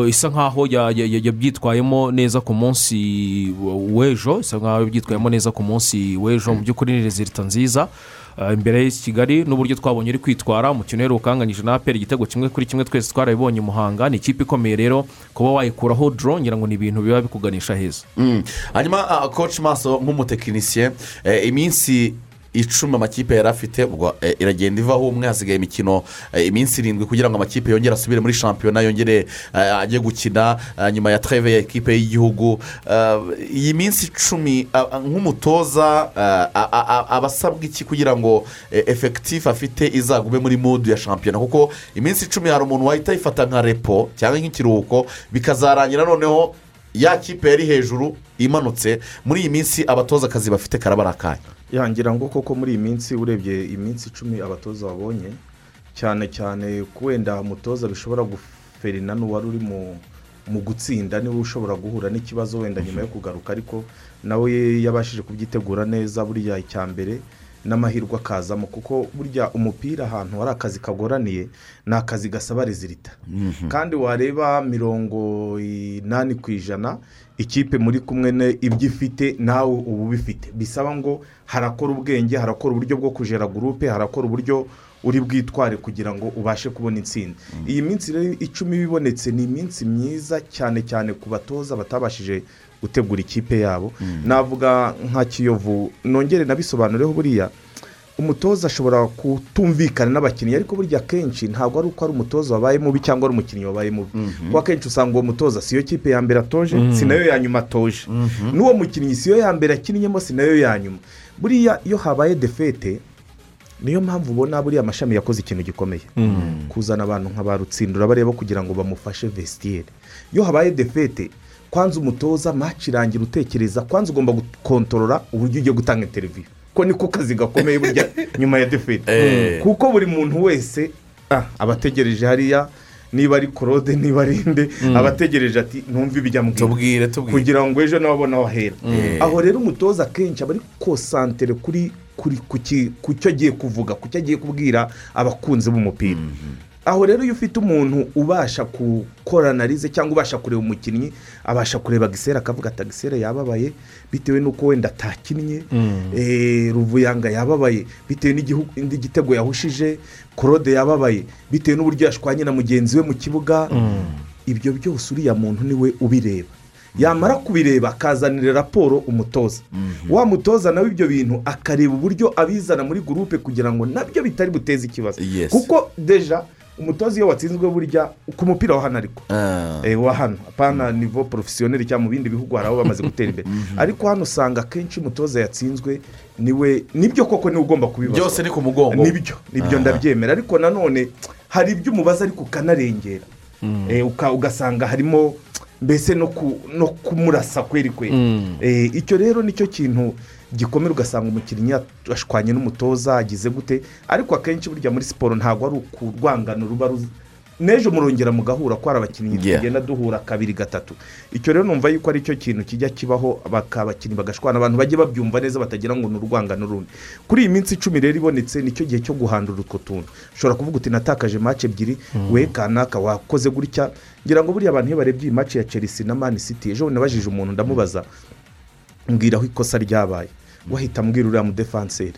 isa nkaho ya- ya- ya- yabyitwayemo neza ku munsi w'ejo isa nkaho yabyitwayemo neza ku munsi w'ejo. Mu by'ukuri ni rezilita nziza. Imbere y'isi kigali n'uburyo twabonye uri kwitwara umukino uheruka ukanganyije na aperi igitego kimwe kuri kimwe twese twarabibonye muhanga ni ikipe ikomeye rero kuba wayikuraho doro ngira ngo ni ibintu biba bikuganisha heza Mm. hanyuma ah, coach maso nk'umutekinisiye eh, iminsi icumi amakipe yari afite ubwo eh, iragenda ivaho umwe hasigaye imikino eh, iminsi irindwi kugira ngo amakipe yongere asubire muri shampiyona yongere eh, ajye gukina nyuma ya treve ya ekipe y'igihugu. Iyi minsi icumi nk'umutoza aba asabwa iki kugira ngo efekitifu afite izagume muri mudu ya shampiyona kuko iminsi icumi hari umuntu wahita ayifata nka repo cyangwa nk'ikiruhuko bikazarangira noneho ya kipe yari hejuru imanutse muri iyi minsi abatoza akazi bafite karabara akanya yangira ngo koko muri iyi minsi urebye iminsi icumi abatoza babonye cyane cyane wenda umutoza bishobora guferina n'uwari uri mu gutsinda ni we ushobora guhura n'ikibazo wenda nyuma yo kugaruka. Ariko nawe yabashije kubyitegura neza buriya icya mbere n'amahirwe akazamo kuko burya umupira ahantu hari akazi kagoraniye ni akazi gasaba rezilita kandi wareba mirongo inani ku ijana ikipe muri kumwe ibyo ifite nawe uba ubifite. Bisaba ngo harakora ubwenge harakora uburyo bwo kujera gurupe harakora uburyo uri bwitware kugira ngo ubashe kubona intsinzi. Iyi minsi rero icumi ibonetse ni iminsi myiza cyane cyane ku batoza batabashije gutegura ikipe yabo. Navuga nka kiyovu nongere nabisobanureho buriya umutoza ashobora kutumvikana n'abakinnyi ariko burya akenshi ntabwo ari uko ari umutoza wabaye mubi cyangwa ari umukinnyi wabaye mubi. Kuko akenshi usanga uwo mutoza si yo kipe ya mbere atoje si na yo ya nyuma atoje. N'uwo mukinnyi si yo ya mbere akinnyemo si na yo ya nyuma. Buriya iyo habaye defete niyo mpamvu ubona buriya amashami yakoze ikintu gikomeye. Kuzana abantu nka ba rutsindura bareba kugira ngo bamufashe vesitiyeri iyo habaye defete kwanza umutoza maci irangira utekereza kwanza ugomba gukontorora uburyo ugiye gutanga interiviyu ko niko kazi gakomeye burya nyuma ya defete Eh. kuko buri muntu wese ah, aba ategereje hariya niba ari korode niba ari inde aba ategereje ati ntumve ibijya mu tubwire tubwire. Kugira ngo ejo nawe abone aho ahera Mm. aho rero umutoza akenshi aba ari konsantere kuri kuri ku cyo agiye kuvuga ku cyo agiye kubwira abakunzi b'umupira. Aho rero iyo ufite umuntu ubasha gukora analize cyangwa ubasha kureba umukinnyi abasha kureba gisera akavuga ati gisera yababaye bitewe n'uko wenda atakinnye. Eh, ruvuyanga yababaye bitewe n'igitego yahushije. Claude yababaye bitewe n'uburyo yashwanye na mugenzi we mu kibuga. Ibyo byose uriya muntu ni we ubireba. Yamara kubireba akazanira raporo umutoza. Wa mutoza nawe ibyo bintu akareba uburyo abizana muri gurupe kugira ngo na byo bitari buteze ikibazo. Kuko deja umutoza iyo watsinzwe burya ku mupira wa hano ariko. Ah. Eh, wa hano. Apana nivo porofesiyoneri cyangwa mu bindi bihugu hari aho bamaze gutera imbere. Ariko hano usanga akenshi umutoza yatsinzwe ni we ni byo koko ni we ugomba kubibazwa byose ni ku mugongo. Nibyo ni byo Aha. ndabyemera. Ariko nanone hari ibyo umubaza ariko ukanarengera. Eh, uka- ugasanga harimo mbese no ku- no kumurasa kweri kweri. Eh, icyo rero ni cyo kintu gikomera ugasanga umukinnyi ashwanye n'umutoza agize gute? Ariko akenshi burya muri siporo ntabwo ari ukurwangano ruba ruzi n'ejo murongera mugahura ko hari abakinnyi tugenda duhura kabiri gatatu. Icyo rero numva yuko ari cyo kintu kijya kibaho abakinnyi bagashwana abantu bajye babyumva neza batagira ngo ni urwangano rundi. Kuri iyi minsi icumi rero ibonetse ni cyo gihe cyo guhandura utwo tuntu. Ushobora kuvuga uti natakaje mace ebyiri we kanaka wakoze gutya? Ngira ngo buriya abantu iyo barebye iyi mace ya chelsea na mani city ejo nabajije umuntu ndamubaza. Mbwira aho ikosa ryabaye. Wahita mbwira uriya mudefanseri.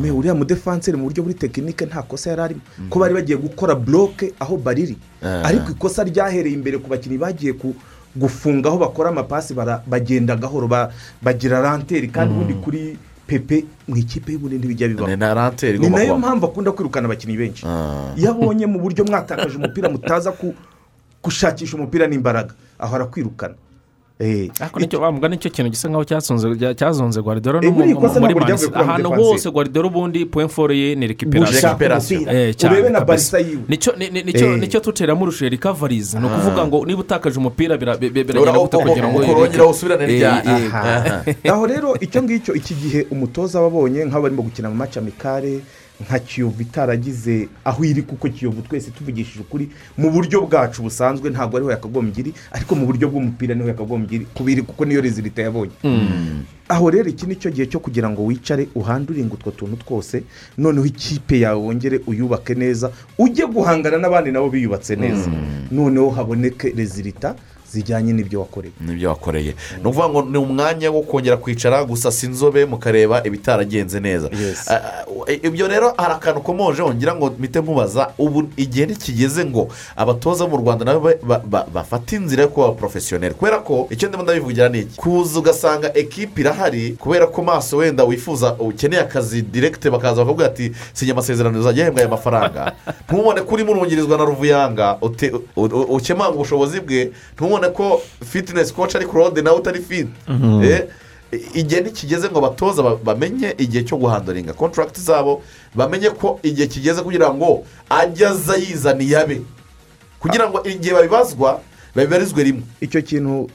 Me uriya mudefanseri mu buryo buri tekinike nta kosa yari arimo. Ko bari bagiye gukora buroke aho bariri. Ah. ariko ikosa ryahereye imbere ku bakinnyi bagiye ku gufunga aho bakora amapasi bagenda gahoro ba- bagira ranteri kandi ubundi kuri pepe mu ikipe y'ubundi ntibijya bibaho. Ni na yo mpamvu akunda kwirukana abakinnyi benshi. Ah. iyo abonye mu buryo mwatakaje umupira mutaza gushakisha umupira n'imbaraga aho arakwirukana Eh, ariko ni cyo bavuga ni cyo kintu gisa nkaho cyazonze no Eh, ahantu hose guardiola ubundi point foro ye ni rekiperasiyo Eh, urebe na barisa yiwe ni cyo ni- ni- ni cyo Eh. ni cyo tuteramo urushe rikavarizi ni ukuvuga ngo niba utakaje umupira bira- bi- bi- biragenda gute kugira ngo ukongera usubirane Eh, rya eh, aha. aho rero icyo ngicyo iki gihe umutoza wabonye nk'abo barimo gukina mu maci amikare nka kiyovu itaragize aho iri kuko kiyovu twese tuvugishije ukuri mu buryo bwacu busanzwe ntabwo ariho yakagombye iri ariko mu buryo bw'umupira ni ho yakagombye iri kubiri kuko niyo rezilita yabonye. Aho rero iki ni cyo gihe cyo kugira ngo wicare uhanduringe utwo tuntu twose noneho ikipe yawe wongere uyubake neza ujye guhangana n'abandi nabo biyubatse neza. Noneho haboneke rezilita zijyanye n'ibyo wakoreye. Nibyo wakoreye. Ni ukuvuga ngo ni umwanya wo kongera kwicara gusasa inzobe mukareba ibitaragenze neza. Ah, ah, ibyo rero hari akantu komojeho ngira ngo mpite mubaza ubu igihe ntikigeze ngo abatoza mu rwanda nabo ba- ba- ba- bafate inzira yo kuba porofesiyoneri kubera ko icyo ndimo ndabivugira ni iki? Kuza ugasanga ekipi irahari kubera ko maso wenda wifuza ukeneye akazi direkite bakaza bakavuga ati sinya amasezerano uzajya ahembwa aya mafaranga. Ntubone ko urimo urungirizwa na ruvuyanga ukemanga ubushobozi bwe ntubone ko fitinesi koci ari claude nawe utari fiti igihe ntikigeze ngo abatoza ba- bamenye igihe cyo guhanduringa kontaragiti zabo bamenye ko igihe kigeze kugira ngo ajye aza yizaniye abe kugira ngo igihe babibazwa babibarizwe rimwe. Icyo kintu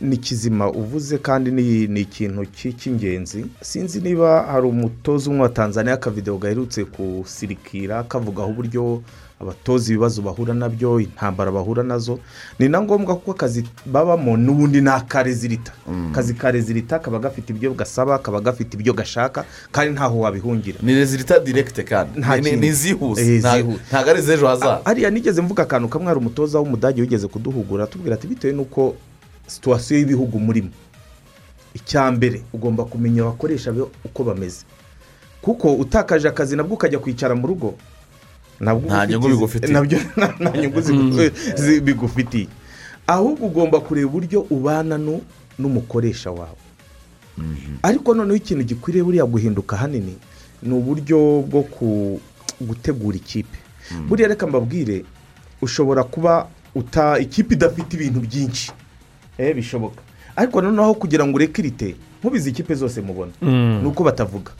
ni kizima uvuze kandi ni ikintu cy- cy'ingenzi. Sinzi niba hari umutoza umwe wa tanzania akavidewo gaherutse kusirikira kavugaho uburyo abatoza ibibazo bahura na byo intambara bahura na zo ni na ngombwa kuko akazi babamo n'ubundi ni akarezilita akazi ka rezilita kaba gafite ibyo gasaba kaba gafite ibyo gashaka kandi ntaho wabihungira. Ni rezilita direkite kandi. Ni- izihuse Eh, ntabwo ari iz'ejo hazaza. Hariya nigeze mvuga akantu kamwe hari umutoza w'umudage wigeze kuduhugura atubwira ati bitewe n'uko situwasiyo y'ibihugu murimo icya mbere ugomba kumenya abakoresha be uko bameze. Kuko utakaje akazi nabwo ukajya kwicara mu rugo Nta nyungu bigufitiye. na byo nta nyungu zi- bigufitiye ahubwo ugomba kureba uburyo ubana nu- n'umukoresha wawe. Ariko noneho ikintu gikwiriye buriya guhinduka ahanini ni uburyo bwo gutegura ikipe. Buriya reka mbabwire ushobora kuba uta ikipe idafite ibintu byinshi. Eh bishoboka. Ariko noneho kugira ngo ureke irite nkubizi ikipe zose mubona. Ni uko batavuga.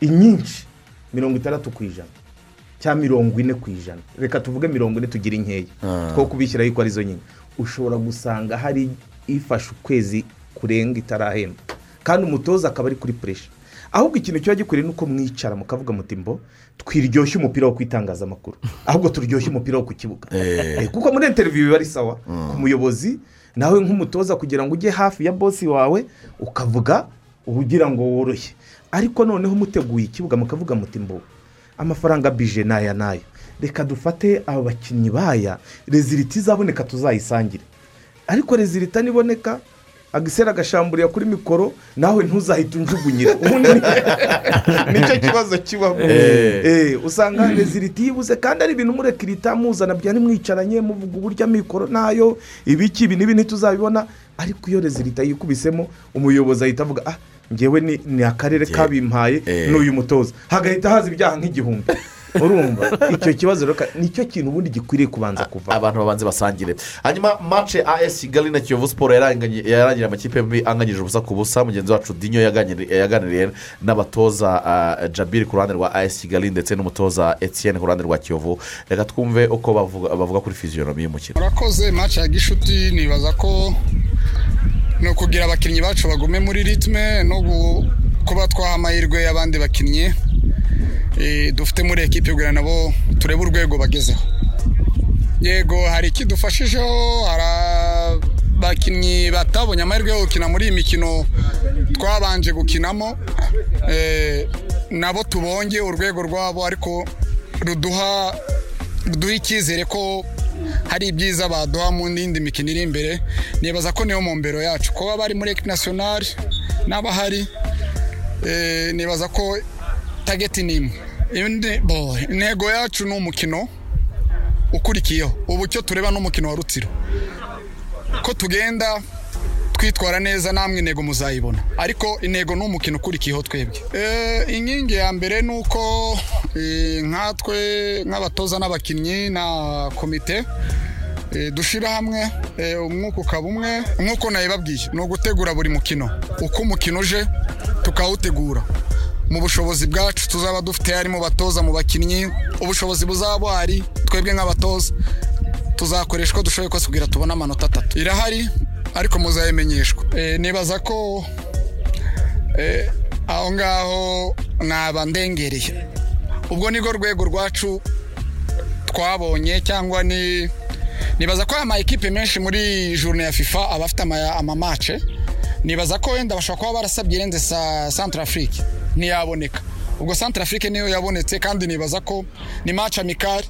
Inyinshi. Mirongo itandatu ku ijana. Cyangwa mirongo ine ku ijana. Reka tuvuge mirongo ine tugire inkeya. Ah. two kubishyiraho ko ari zo nyine. Ushobora gusanga hari ifashe ukwezi kurenga itarahembwa kandi umutoza akaba ari kuri puresha ahubwo ikintu kiba gikwiriye ni uko mwicara mukavuga muti mbo twiryoshye umupira wo ku itangazamakuru ahubwo turyoshye umupira wo ku kibuga. Eh. Eh, kuko muri interiviyu biba ari sawa ku muyobozi nawe nk'umutoza kugira ngo ujye hafi ya bosi wawe ukavuga ugira ngo woroshye. Ariko noneho muteguye ikibuga mukavuga muti mbo amafaranga bije n'aya n'aya reka dufate aba bakinnyi baya rezilita izaboneka tuzayisangire. Ariko rezilita niboneka agisera agashamburiya kuri mikoro nawe ntuzahite unjugunyira. Ubundi ni cyo kibazo kibaho. Eh, usanga rezilita iyo ibuze kandi ari ibintu murekirita muzana bya nimwicaranye muvuga uburyo amikoro na yo ibiki ibi n'ibi ntituzabibona. Ariko iyo rezilita yikubisemo umuyobozi ahita avuga ah ngewe ni, ni akarere kabimpaye Eh. n'uyu mutoza. Hagahita haza ibyaha nk'igihumbi. Urumva? Icyo kibazo rero ka- ni cyo kintu ubundi gikwiriye kubanza kuva abantu babanze basangire. Hanyuma mace as kigali na kiyovu siporo yarangiriye amakipe yombi anganyije ubusa ku busa. Mugenzi wacu dinyo yaganiri- yaganiriye n'abatoza jabiri ku ruhande rwa as kigali ndetse n'umutoza etienne ku ruhande rwa kiyovu. Reka twumve uko bavuga bavuga kuri fiziyoromi y'umukino murakoze match ya gishuti nibaza ko ni ukugira abakinnyi bacu bagume muri ritme no kuba twaha amahirwe y'abandi bakinnyi eh, dufite muri ekipi kugira nabo turebe urwego bagezeho. Yego hari ikidufashijeho hari abakinnyi batabonye amahirwe yo gukina muri iyi mikino twabanje gukinamo eh, nabo tubonye urwego rwabo ariko ruduha ruduha icyizere ko hari ibyiza baduha mu yindi mikino iri imbere. Nibaza ko niyo mumbero yacu. Kuba bari muri ekipi nasiyonari n'abahari eh, nibaza ko tageti ni imwe. Intego yacu ni umukino ukurikiyeho. Ubu icyo tureba ni umukino wa rutsiro. Ko tugenda twitwara neza namwe intego muzayibona. Ariko intego ni umukino ukurikiyeho twebwe. Eh, inkingi ya mbere ni uko eh, nkatwe nk'abatoza n'abakinnyi na komite eh, dushyira hamwe umwuka ukaba umwe nk'uko nabibabwiye ni ugutegura buri mukino. Uko umukino uje tukawutegura. Mu bushobozi bwacu tuzaba dufite harimo batoza mu bakinnyi ubushobozi buzaba buhari twebwe nk'abatoza. Tuzakoresha dushoboye kose kugira tubone amanota atatu. Irahari ariko muzayimenyeshwa. Eh, nibaza ko eh, aho ngaho naba ndengereye ubwo nirwo rwego rwacu twabonye cyangwa ni nibaza ko aya ma ekipe menshi muri journe ya fifa aba afite ama- amamace nibaza ko wenda bashobora kuba barasabye irenze sa afrique. Ntiyaboneka. Ubwo afrique niyo yabonetse kandi nibaza ko ni match amikari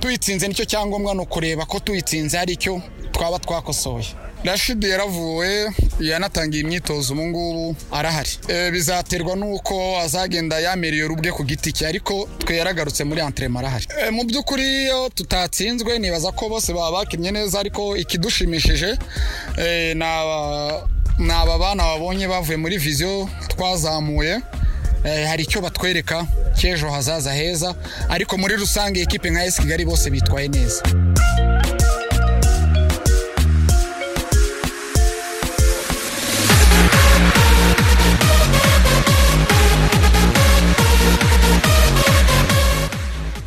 tuyitsinze ni cyo cyangombwa ni ukureba ko tuyitsinze hari icyo twaba twakosoye. Rashidi yaravuwe yanatangiye imyitozo ubu ngubu arahari. Eh, bizaterwa n'uko azagenda yamereye ubwe ku giti cye ariko twe yaragarutse muri antrema arahari. Eh, mu by'ukuri iyo tutatsinzwe nibaza ko bose baba bakinnye neza ariko ikidushimishije eh, ni aba- bana babonye bavuye muri viziyo twazamuye hari icyo batwereka cy'ejo hazaza heza ariko muri rusange ekipe nka esi kigali bose bitwaye neza.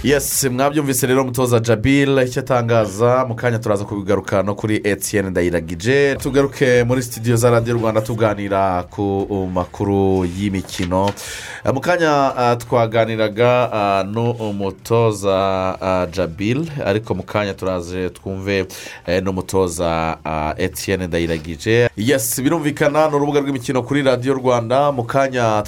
Yesi mwabyumvise rero umutoza jabil icyo atangaza mu kanya turaza kubigaruka no kuri etienne ndayiragije. Tugaruke muri studio za radiyo rwanda tuganira ku makuru y'imikino. Mu kanya twaganiraga n'umutoza jabil ariko mu kanya turaje twumve eh, n'umutoza etienne ndayiragije. Yesi birumvikana ni urubuga rw'imikino kuri radiyo rwanda. Mu kanya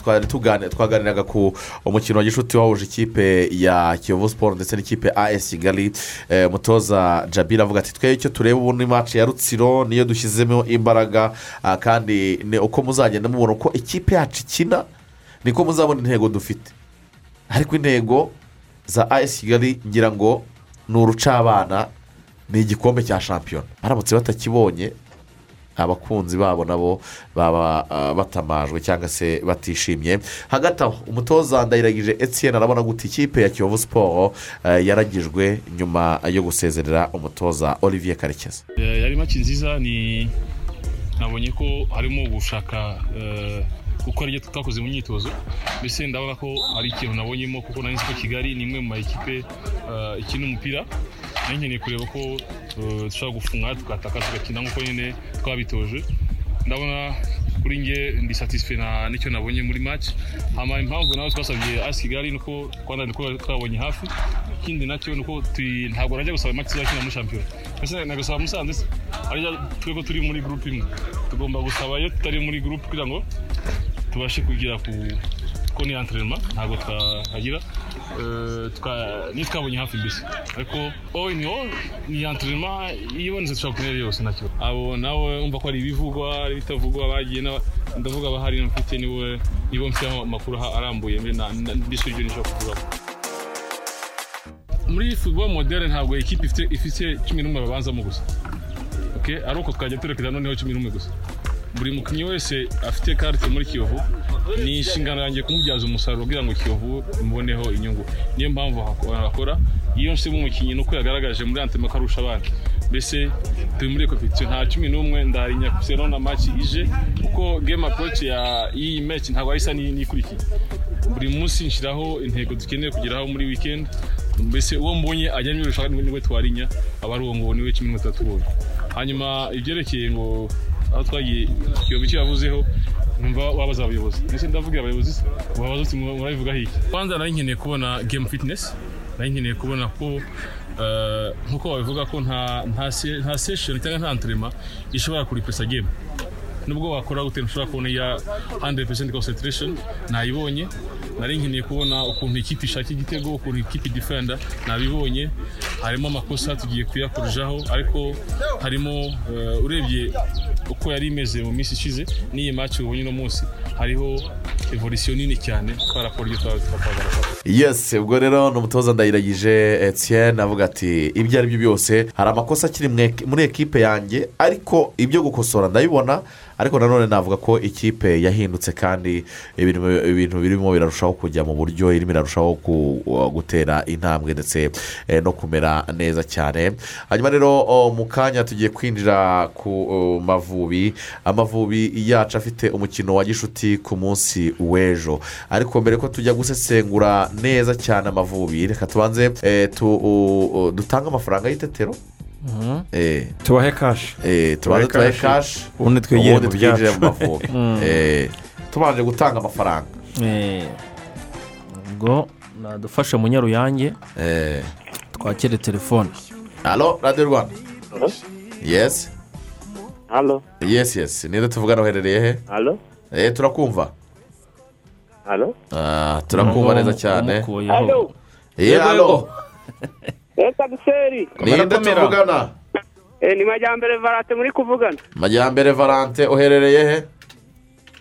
twaganiraga ku umukino wa gishuti wahuje ikipe ya kiyovu siporo ndetse n'ikipe as kigali Eh, umutoza jabir avuga ati twe icyo tureba ubu ni maci ya rutsiro niyo dushyizemo imbaraga. Ah, kandi ni uko muzagenda mubona uko ikipe yacu ikina niko muzabona intego dufite. Ariko intego za as kigali ngira ngo ni urucabana ni igikombe cya shampiyona. Baramutse batakibonye abakunzi babo nabo baba ah, batamajwe cyangwa se batishimye. Hagati aho umutoza ndayiragije etienne arabona gute ikipe ya kiyovu siporo eh, yaragijwe nyuma yo gusezerera umutoza olivier karekezi? Eh, yari make nziza ni nabonye ko harimo gushaka gukora ibyo tutakoze mu myitozo mbese ndabona ko hari ikintu nabonyemo kuko nari nzi ko kigali ni imwe mu ma ekipe eh, ikina umupira. Nari nkeneye kureba ko eh, dushobora gufunga tukataka tugakina nk'uko nyine twabitoje. Ndabona kuri nge ndi satisfe ni cyo nabonye muri match. Hama impamvu nawe twasabye asi kigali nuko twabonye hafi. Ikindi na cyo nuko ntabwo najya gusaba match izakina muri shampiyona. Mbese nagasaba musanze se ariko twe ko turi muri groupe imwe. Tugomba gusaba iyo tutari muri groupe kugira ngo tubashe kugira ku kuko ni anterinoma ntabwo twahagira Eh, twa- niyo twabonye hafi mbese ariko all in all ni anterinoma iyo ibonetse dushobora kunyura yose nta abo nawe umva ko hari ibivugwa hari ibitavugwa bagiye ndavuga abahari mfite ni we nibo mfite amakuru arambuye mbese ibyo nishobora kuvugaho muri football moderne ntabwo ikipe ifite cumi n'umwe babanzamo gusa. Ari uko twajya turekeza noneho cumi n'umwe gusa. Buri mukinnyi wese afite karite muri kiyovu ni inshingano yanjye kumubyaza umusaruro kugira ngo kiyovu imuboneho inyungu. Niyo mpamvu hako- hakora. Iyo nshyizemo umukinnyi ni uko yagaragaje muri antema ko arusha abandi. Mbese turi muri kompetisiyo nta cumi n'umwe ndarinya kusero na maci ije kuko game approach y'iyi match ntabwo isa n'ikurikiye buri munsi nshyiraho intego dukeneye kugeraho muri weekend. Mbese uwo mbonye ajya nyorosha ni we twarinya aba ari uwo nguwo ni we cumi n'umwe tubonye hanyuma ibyerekeye ngo aho twagiye kiyovu icyo yavuzeho numva wabaza abayobozi. Ndetse ndavuga abayobozi wabaza uti murabivuga iki? Kwanza nari nkeneye kubona game fitness nari nkeneye kubona ko eh, nk'uko babivuga ko nta nta se- nta session cyangwa nta entraînement ishobora kuripesa game. Nubwo wakora gute ntushobora kubona iya 100% concentration nayibonye. Nari nkeneye kubona ukuntu ikipe ishaka igitego ukuntu ikipe defender nabibonye. Harimo amakosa tugiye kuyakurujaho ariko harimo eh, urebye uko yari imeze mu minsi ishize n'iyi match ubonye uno munsi hariho evolution nini cyane twarakora ibyo twagaragara yesi ubwo rero ni umutoza ndayiragije etienne avuga ati ibyo ari byo byose hari amakosa akiri muri ekipe yanjye ariko ibyo gukosora ndabibona ariko nanone navuga ko ikipe yahindutse kandi ibintu birimo birarushaho kujya mu buryo irimo irarushaho gutera intambwe ndetse eh, no kumera neza cyane. Hanyuma rero mu kanya tugiye kwinjira ku mavubi. Amavubi yacu afite umukino wa gishuti ku munsi w'ejo. Ariko mbere ko tujya gusesengura neza cyane amavubi reka tubanze eh, dutange amafaranga y'itetero. Tubahe kashi eh, tubanze tubahe kashi ubundi ubundi mu byacu mu mavubi Eh, tubanje gutanga amafaranga Eh, ubwo nadufashe munyaruyange Eh, twakire telefone halo radiyo rwanda yesi halo yesi yesi ninde tuvugana uherereye he halo Eh, turakumva halo Ah, turakumva neza cyane halo Duseri ninde tuvugana Eh, ni majyambere varate muri kuvugana. Majyambere valante uherereye he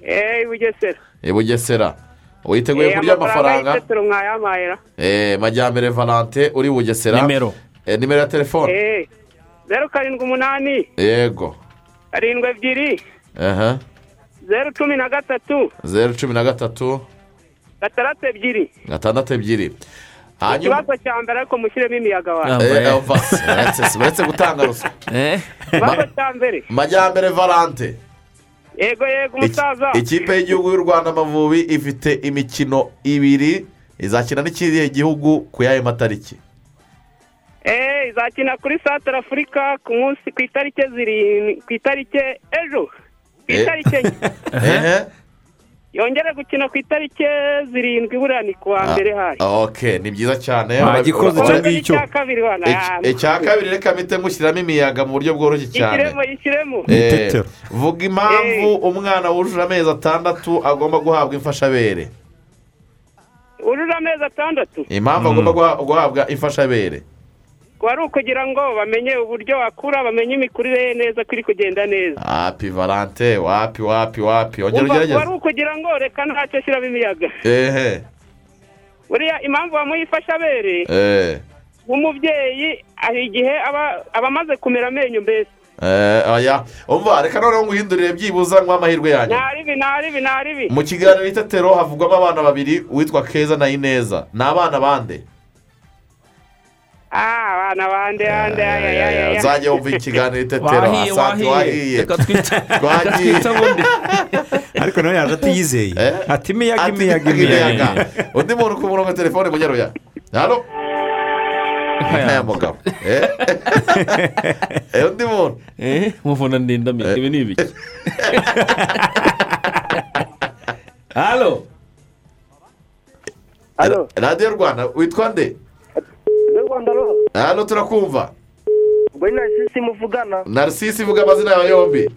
eee bugesera i bugesera witeguye kurya amafaranga Eh, majyambere valante uri bugesera nimero. Eh, nimero ya telefone eee zeru karindwi umunani yego karindwi ebyiri aha zeru cumi na gatatu zeru cumi na gatatu gatandatu ebyiri gatandatu ebyiri ikibazo cya mbere ariko mushyiremo imiyaga wawe Ah. Eh, eh, uretse- gutanga ruswa. Eh, ikibazo cya mbere. Majyambere valante yego yego umusaza. ikipe y'igihugu y'u rwanda amavubi ifite imikino ibiri izakina n'ikiriya gihugu ku yayo matariki. Eee izakina kuri santara afurika ku munsi ku itariki zirindwi ku itariki ejo. Ku itariki enye. Yongere gukina ku itariki zirindwi buriya ni kuwa mbere hari. Ok ni byiza cyane. Ah, gikoze icyo? Ngicyo. icya kabiri reka mpite ngushyiramo imiyaga mu buryo bworoshye cyane. Yishyiremo yishyiremo Eh, vuga impamvu Eh. umwana wujuje amezi atandatu agomba guhabwa imfashabere. Urura amezi atandatu? Impamvu agomba guha- guhabwa imfashabere. Kuba ari ukugira ngo bamenye uburyo akura bamenye imikurire ye neza ko iri kugenda neza. Wapi valante wapi wapi wapi? Ongera Umva, kuba ari ugerageze ukugira ngo reka ntacyo ashyiramo imiyaga. Ehe. Buriya impamvu bamuyifasha abere eh. nk'umubyeyi hari igihe aba amaze kumera amenyo mbese. Eh oya umva reka noneho nguhindurire byibuza nk'uwo amahirwe yanyu. Mu kiganiro itetero havugwamo abana babiri uwitwa keza na ineza. Ni abana bande? ah abana bande aya uzajya wumva ikiganiro itetero wahiye asante wahiye Twagiye. ariko nawe yaje atiyizeye ati imiyaga imiyaga imiyaga. undi muntu ku murongo wa telefone munyaruya halo aya mugabo? Eh, undi muntu muvuna ndindamye ibi ni ibiki halo radiyo rwanda witwa nde n'u rwanda ro hano turakumva. Ubwo ni nasisi muvugana. Narisisi ivuga amazina yawe yombi.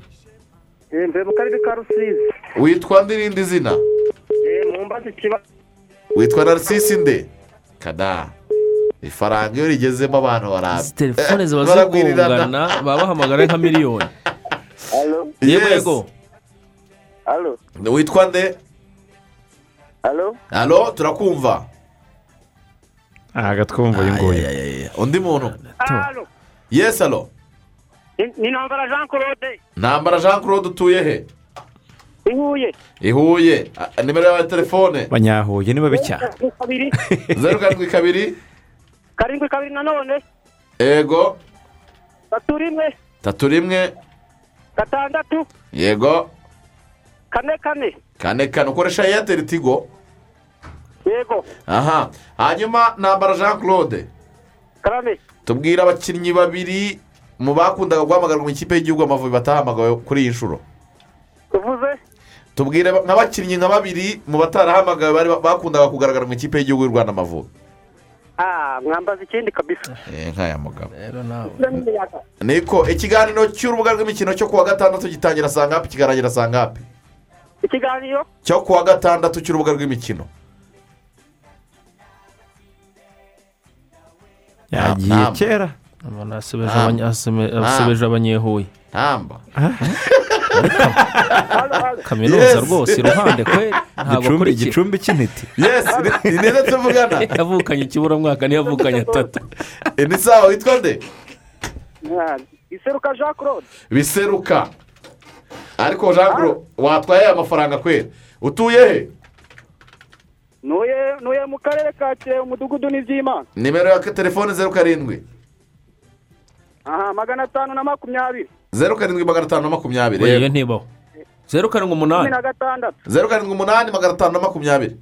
Mbere mu karere ka rusizi. Witwa nde irindi zina? Mumbaze ikibazo. Witwa narisisi nde? Kada. Ifaranga iyo rigezemo abantu barambye telefone ziba Baragwirirana. zigongana baba bahamagara nka miliyoni. Yego witwa nde? Halo turakumva. Aha twumva uyu nguyu undi muntu yesi halo ni- ntambara jean claude ntambara jean claude utuye he ihuye i huye Ah, nimero yawe ya telefone banyahuye ni babi cyane zeru karindwi kabiri karindwi kabiri nanone yego tatu rimwe tatu rimwe gatandatu yego kane kane kane kane ukoresha eyateri tigo yego aha. Hanyuma ntambara jean claude karame. Tubwira abakinnyi babiri mu bakundaga guhamagarwa mu ikipe y'igihugu amavubi batahamagawe kuri iyi nshuro. Tuvuze? Tubwire nk'abakinnyi nka babiri mu batarahamagawe bari bakundaga kugaragara mu ikipe y'igihugu y'u rwanda amavubi. Ah mwambaza ikindi kabisa. Eh, nk'aya mugabo. Rero nawe. Niko ikiganiro cy'urubuga rw'imikino cyo kuwa gatandatu gitangira saa ngapi? Kikarangira saa ngapi? Ikiganiro? Cyo kuwa gatandatu cy'urubuga rw'imikino. Yagiye kera umuntu abanyehuye ntamba kaminuza Yes. rwose iruhande kwe ntabwo igicumbi cy'intiti yesi ni- neza tuvugana yavukanye ikiburamwaka niyo yavukanye atatu ni sawa witwa nde Ah, iseruka jean claude biseruka ariko jean claude watwaye aya mafaranga kwera utuye he nuye nuye mu karere ka kirehe umudugudu n'ibyimana nimero ya telefone zeru karindwi aha magana atanu na makumyabiri zeru karindwi magana atanu na makumyabiri iyo yego. ntibaho zeru karindwi cumi umunani na gatandatu zeru karindwi umunani magana atanu na makumyabiri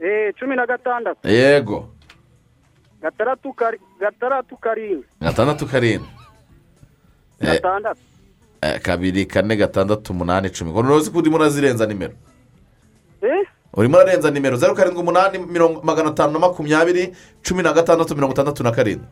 eh cumi na gatandatu yego gatandatu kari gatandatu karindwi gatandatu karindwi Eh, gatandatu eh, kabiri kane gatandatu umunani icumi ngo ntuzi ko urimo urazirenza nimero eh urimo urarenza nimero zeru karindwi umunani mirongo magana atanu na makumyabiri cumi na gatandatu mirongo itandatu na karindwi.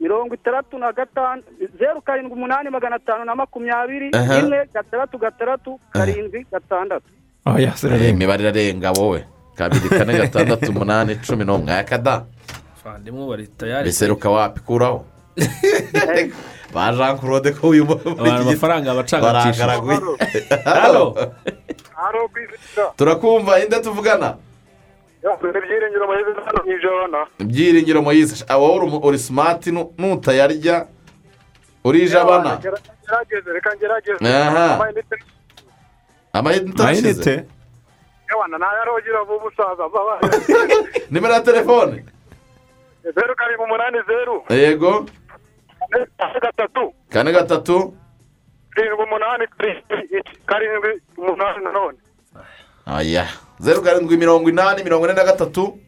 Mirongo itandatu na gatanu zeru karindwi umunani magana atanu na makumyabiri rimwe gatandatu gatandatu karindwi gatandatu. Aho Eh, imibare irarenga wowe. Kabiri kane gatandatu umunani cumi n'umwe. Akada biseruka wapi? Kuraho. ba jean claude ko uyu abantu amafaranga ku isi turakumva inde tuvugana ibyiringiro moyise wowe uri simati nu- nutayarya ngerageze Aha. amayinite nimero ya telefone zeru karindwi umunani zeru. Yego kane gatatu kane gatatu karindwi umunani karindwi umunani nanone aya zeru karindwi mirongo inani mirongo ine na gatatu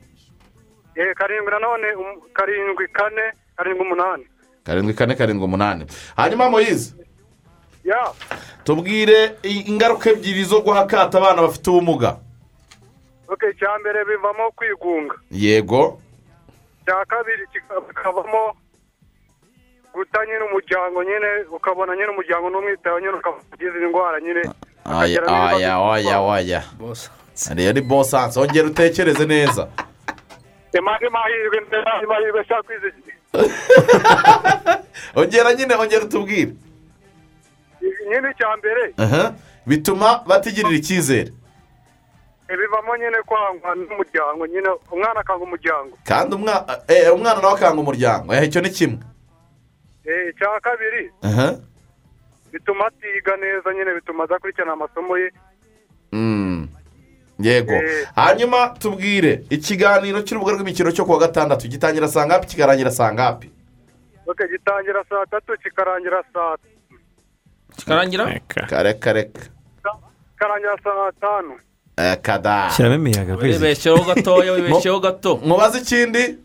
karindwi nanone karindwi kane karindwi umunani karindwi kane karindwi umunani hanyuma moyize ya tubwire ingaruka ebyiri zo guha akato abana bafite ubumuga icya mbere bivamo kwigunga yego icya kabiri kika- kikavamo guta nyine umuryango nyine ukabona nyine umuryango n'umwitaho nyine ukaba ugize indwara nyine. Aya aya aya aya ariyo ni bosanse ongera utekereze neza. Imana mahirwe ndetse mahirwe ashaka kwizigira ongera nyine ongera utubwire. Nyine icya mbere. Bituma batigirira icyizere. Bivamo nyine kwangwa n'umuryango nyine umwana akanga umuryango. Kandi umwa- eh, umwana nawe akanga umuryango. Icyo ni kimwe. Icya kabiri. Bituma atiga neza nyine bituma adakurikirana amasomo ye. Mm. yego. Eh. hanyuma tubwire ikiganiro cy'urubuga rw'imikino cyo kuwa gatandatu gitangira saa ngapi kikarangira saa ngapi? Gitangira saa tatu kikarangira saa kikarangira? Kare kare kikarangira saa tanu. Eh, kada shyiramo imiyaga wibeshyeho gatoya wibeshyeho gato. Mubaze ikindi?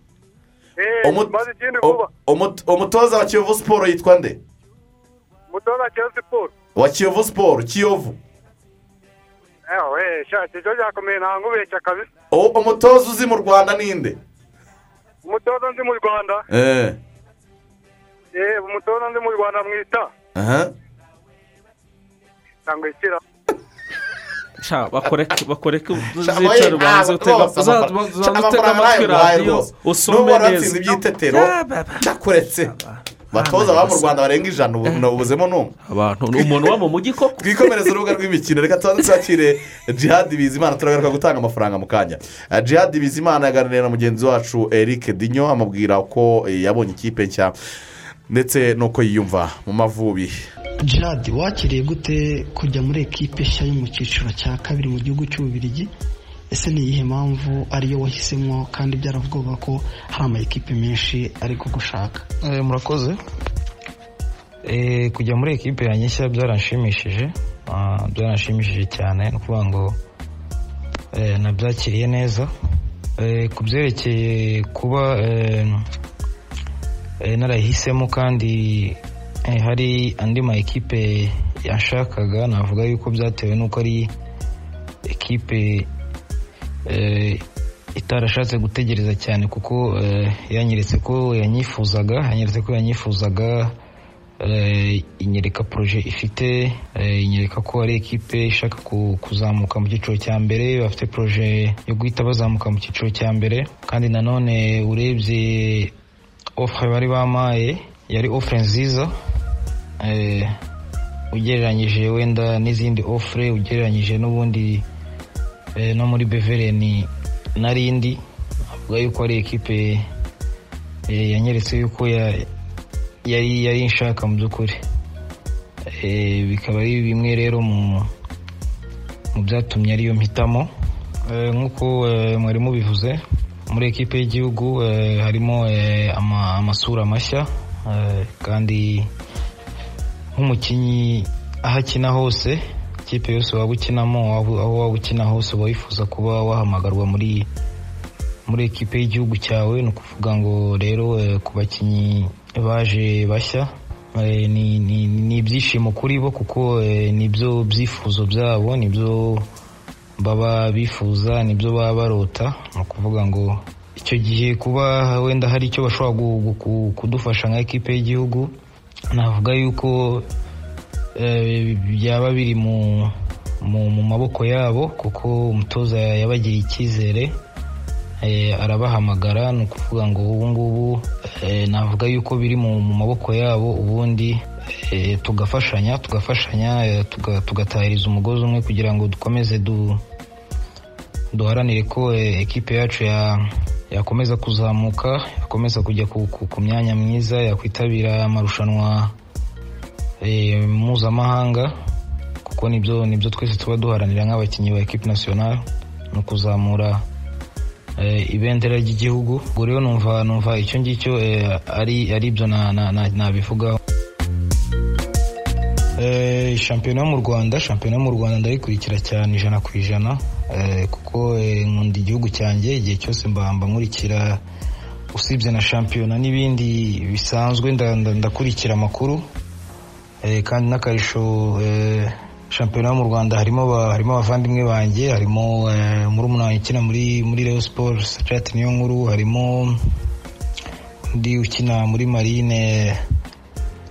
Umutoza wa kiyovu siporo yitwa nde? Umutoza cya siporo wa kiyovu siporo kiyovu. Umutoza uzi mu rwanda ninde umutoza nzi mu rwanda. Eh. eh umutoza nzi mu rwanda mwita. Bakoreke bakoreke uzicare ubanze utega amatwi radiyo usome neza iby'itetero ndakuretse batoza baba mu rwanda barenga ijana ubu nabuzemo n'umwe abantu ni umuntu uba mu mujyi koko twikomereze urubuga rw'imikino reka tubanze twakire jihadi bizimana turagaruka gutanga amafaranga mu kanya jihadi bizimana yaganiriye na mugenzi wacu eric dinyo amubwira ko yabonye ikipe nshya ndetse n'uko yiyumva mu mavubi. Jihadi wakiriye gute kujya muri ekipe nshya yo mu cyiciro cya kabiri mu gihugu cy'ububirigi ese ni iyihe mpamvu ariyo wahisemo kandi byaravugwaga ko hari ama ekipe menshi ari kugushaka Eh, murakoze. Eh, kujya muri ekipe yanjye nshya byaranshimishije Ah, byaranshimishije cyane ni ukuvuga ngo eh, nabyakiriye neza. Eh, ku byerekeye kuba narayihisemo kandi eh, hari andi ma ekipe yashakaga navuga yuko byatewe n'uko ari ekipe eh, itarashatse gutegereza cyane kuko eh, yanyeretse ko yanyifuzaga yanyeretse ko yanyifuzaga eh, inyereka poroje ifite eh, inyereka ko ari ekipe ishaka ku- kuzamuka mu cyiciro cya mbere bafite poroje yo guhita bazamuka mu cyiciro cya mbere. Kandi nanone urebye ofure bari bamaye yari ofure nziza eh, ugereranyije wenda n'izindi ofure ugereranyije n'ubundi eh, no muri bevereni narindi avuga yuko ari ekipe eh, yanyeretse yuko ya- yari yari inshaka mu by'ukuri. Bikaba ari bimwe rero mu byatumye ariyo mpitamo. Nk'uko mwari mubivuze muri ekipe y'igihugu eh, harimo eh, ama- amasura mashya eh, kandi nk'umukinnyi aho akina hose ikipe yose waba ukinamo aho waba ukina hose uba wifuza kuba wahamagarwa muri muri ekipe y'igihugu cyawe ni ukuvuga ngo rero ku bakinnyi baje bashya ni ni- ni ibyishimo kuri bo kuko eh, ni byo byifuzo byabo ni byo baba bifuza ni byo baba barota ni ukuvuga ngo icyo gihe kuba wenda hari icyo bashobora kudufasha nka ekipe y'igihugu navuga yuko eh, byaba biri mu maboko yabo kuko umutoza yabagiriye icyizere eh, arabahamagara ni ukuvuga ngo ubu ngubu eh, navuga yuko biri mu maboko yabo ubundi tugafashanya tugafashanya eh, tuga- tugatahiriza umugozi umwe kugira ngo dukomeze du duharanire ko eh, ekipe yacu ya yakomeza kuzamuka yakomeza kujya ku, myanya myiza yakwitabira amarushanwa eh, mpuzamahanga kuko ni byo ni byo twese tuba duharanira nk'abakinnyi ba ekipe nasiyonari ni ukuzamura eh, ibendera ry'igihugu. Ubwo rero numva numva icyo ngicyo eh, ari ari byo na- na- na- nabivugaho. Eh, shampiyona yo mu rwanda shampiyona yo mu rwanda ndayikurikira cyane ijana ku ijana. Eh, kuko eh, nkunda igihugu cyanjye igihe cyose mba mba nkurikira usibye na shampiyona n'ibindi bisanzwe nda- nda- ndakurikira amakuru. Eh, kandi n'akarusho eh, shampiyona yo mu rwanda harimo harimo abavandimwe banjye harimo eh, murumuna wanjye ukina muri muri Rayon Sports Sachat niyo nkuru harimo undi ukina muri marine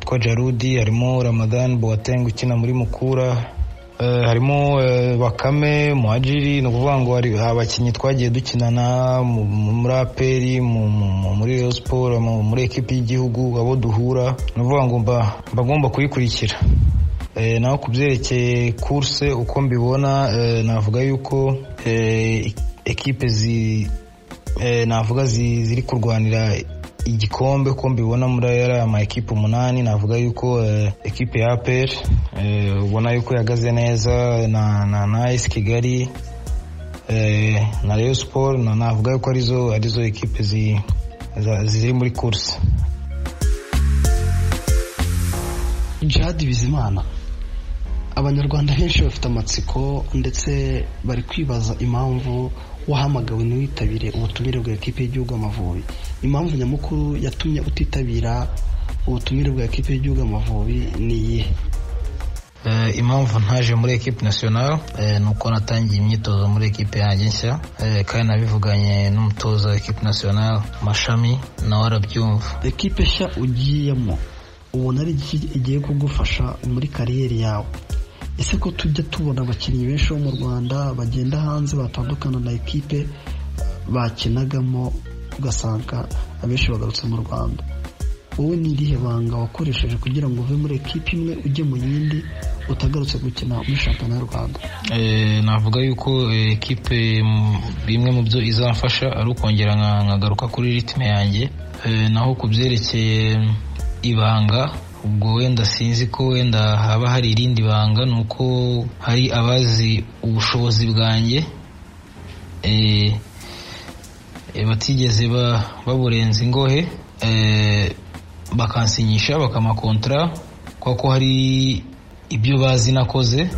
witwa jarudi harimo ramadan boateng ukina muri mukura Eh, harimo eh, bakame muhajiri ni ukuvuga ngo hari abakinnyi twagiye dukinana mu- mu- muri aperi mu- mu- mu- muri Rayon Sport mu- muri ekipi y'igihugu abo duhura ni ukuvuga ngo mba mba ngomba kuyikurikira. Eh, naho ku byerekeye kurse uko mbibona navuga yuko ekipe navuga zi- ziri kurwanira igikombe uko mbibona muri aya ma ekipe umunani navuga yuko eh, ekipe ya apr ubona yuko ihagaze neza na na esi kigali eh, na Rayon Sport na navuga yuko ari zo ari zo ekipe ziri muri kurse jihadi bizimana abanyarwanda benshi bafite amatsiko ndetse bari kwibaza impamvu wahamagawe ntiwitabire ubutumire bwa ekipe y'igihugu amavubi impamvu nyamukuru yatumye utitabira ubutumire bwa ekipe y'igihugu amavubi ni iyihe? Eh, impamvu ntaje muri ekipe nasiyonari ni uko natangiye imyitozo muri ekipe yanjye nshya. Eh, kandi nabivuganye n'umutoza wa ekipe nasiyonari mashami nawe arabyumva. Ekipe nshya ugiyemo ubona ari iki igiye kugufasha muri kariyeri yawe. Ese ko tujya tubona abakinnyi benshi bo mu rwanda bagenda hanze batandukana na ekipe bakinagamo ugasanga abenshi bagarutse mu rwanda. Wowe ni irihe banga wakoresheje kugira ngo uve muri ekipe imwe ujye mu yindi utagarutse gukina muri shampiyona y'u rwanda? Eh, navuga yuko eh, ekipe mm, bimwe mu byo izamfasha ari ukongera nka- nkagaruka kuri ritime yanjye. Eh, naho ku byerekeye mm, ibanga ubwo wenda sinzi ko wenda haba hari irindi banga ni uko hari abazi ubushobozi bwanjye eh, eh, batigeze ba- baburenza ingohe eh, bakansinyisha bakamakontara kuko hari ibyo bazi nakoze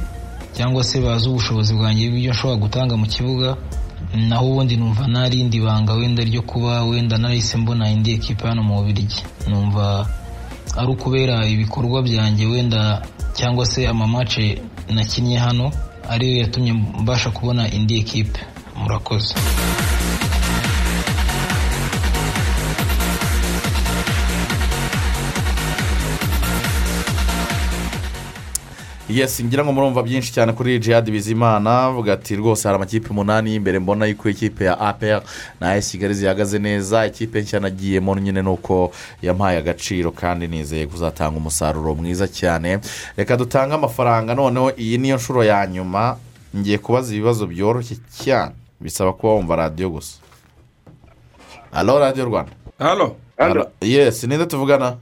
cyangwa se bazi ubushobozi bwanjye bw'ibyo nshobora gutanga mu kibuga naho ubundi numva nta rindi banga wenda ryo kuba wenda narahise mbona indi ekipa hano mu Bubiligi. Numva ari ukubera ibikorwa byanjye wenda cyangwa se amamace nakinnye hano ariyo yatumye mbasha kubona indi ekipe murakoze. Yesi ngira ngo murumva byinshi cyane kuri jihadi bizimana avuga ati rwose hari amakipe umunani y'imbere mbona yuko ikipe ya apr na kigali zihagaze neza. Ikipe nshya nagiyemo nyine ni uko yampaye agaciro kandi nizeye kuzatanga umusaruro mwiza cyane. Reka dutange amafaranga noneho iyi niyo nshuro ya nyuma. Ngiye kubaza ibibazo byoroshye cyane bisaba kuba wumva radiyo gusa. Halo radiyo rwanda. Halo Halo. yesi ninde tuvugana?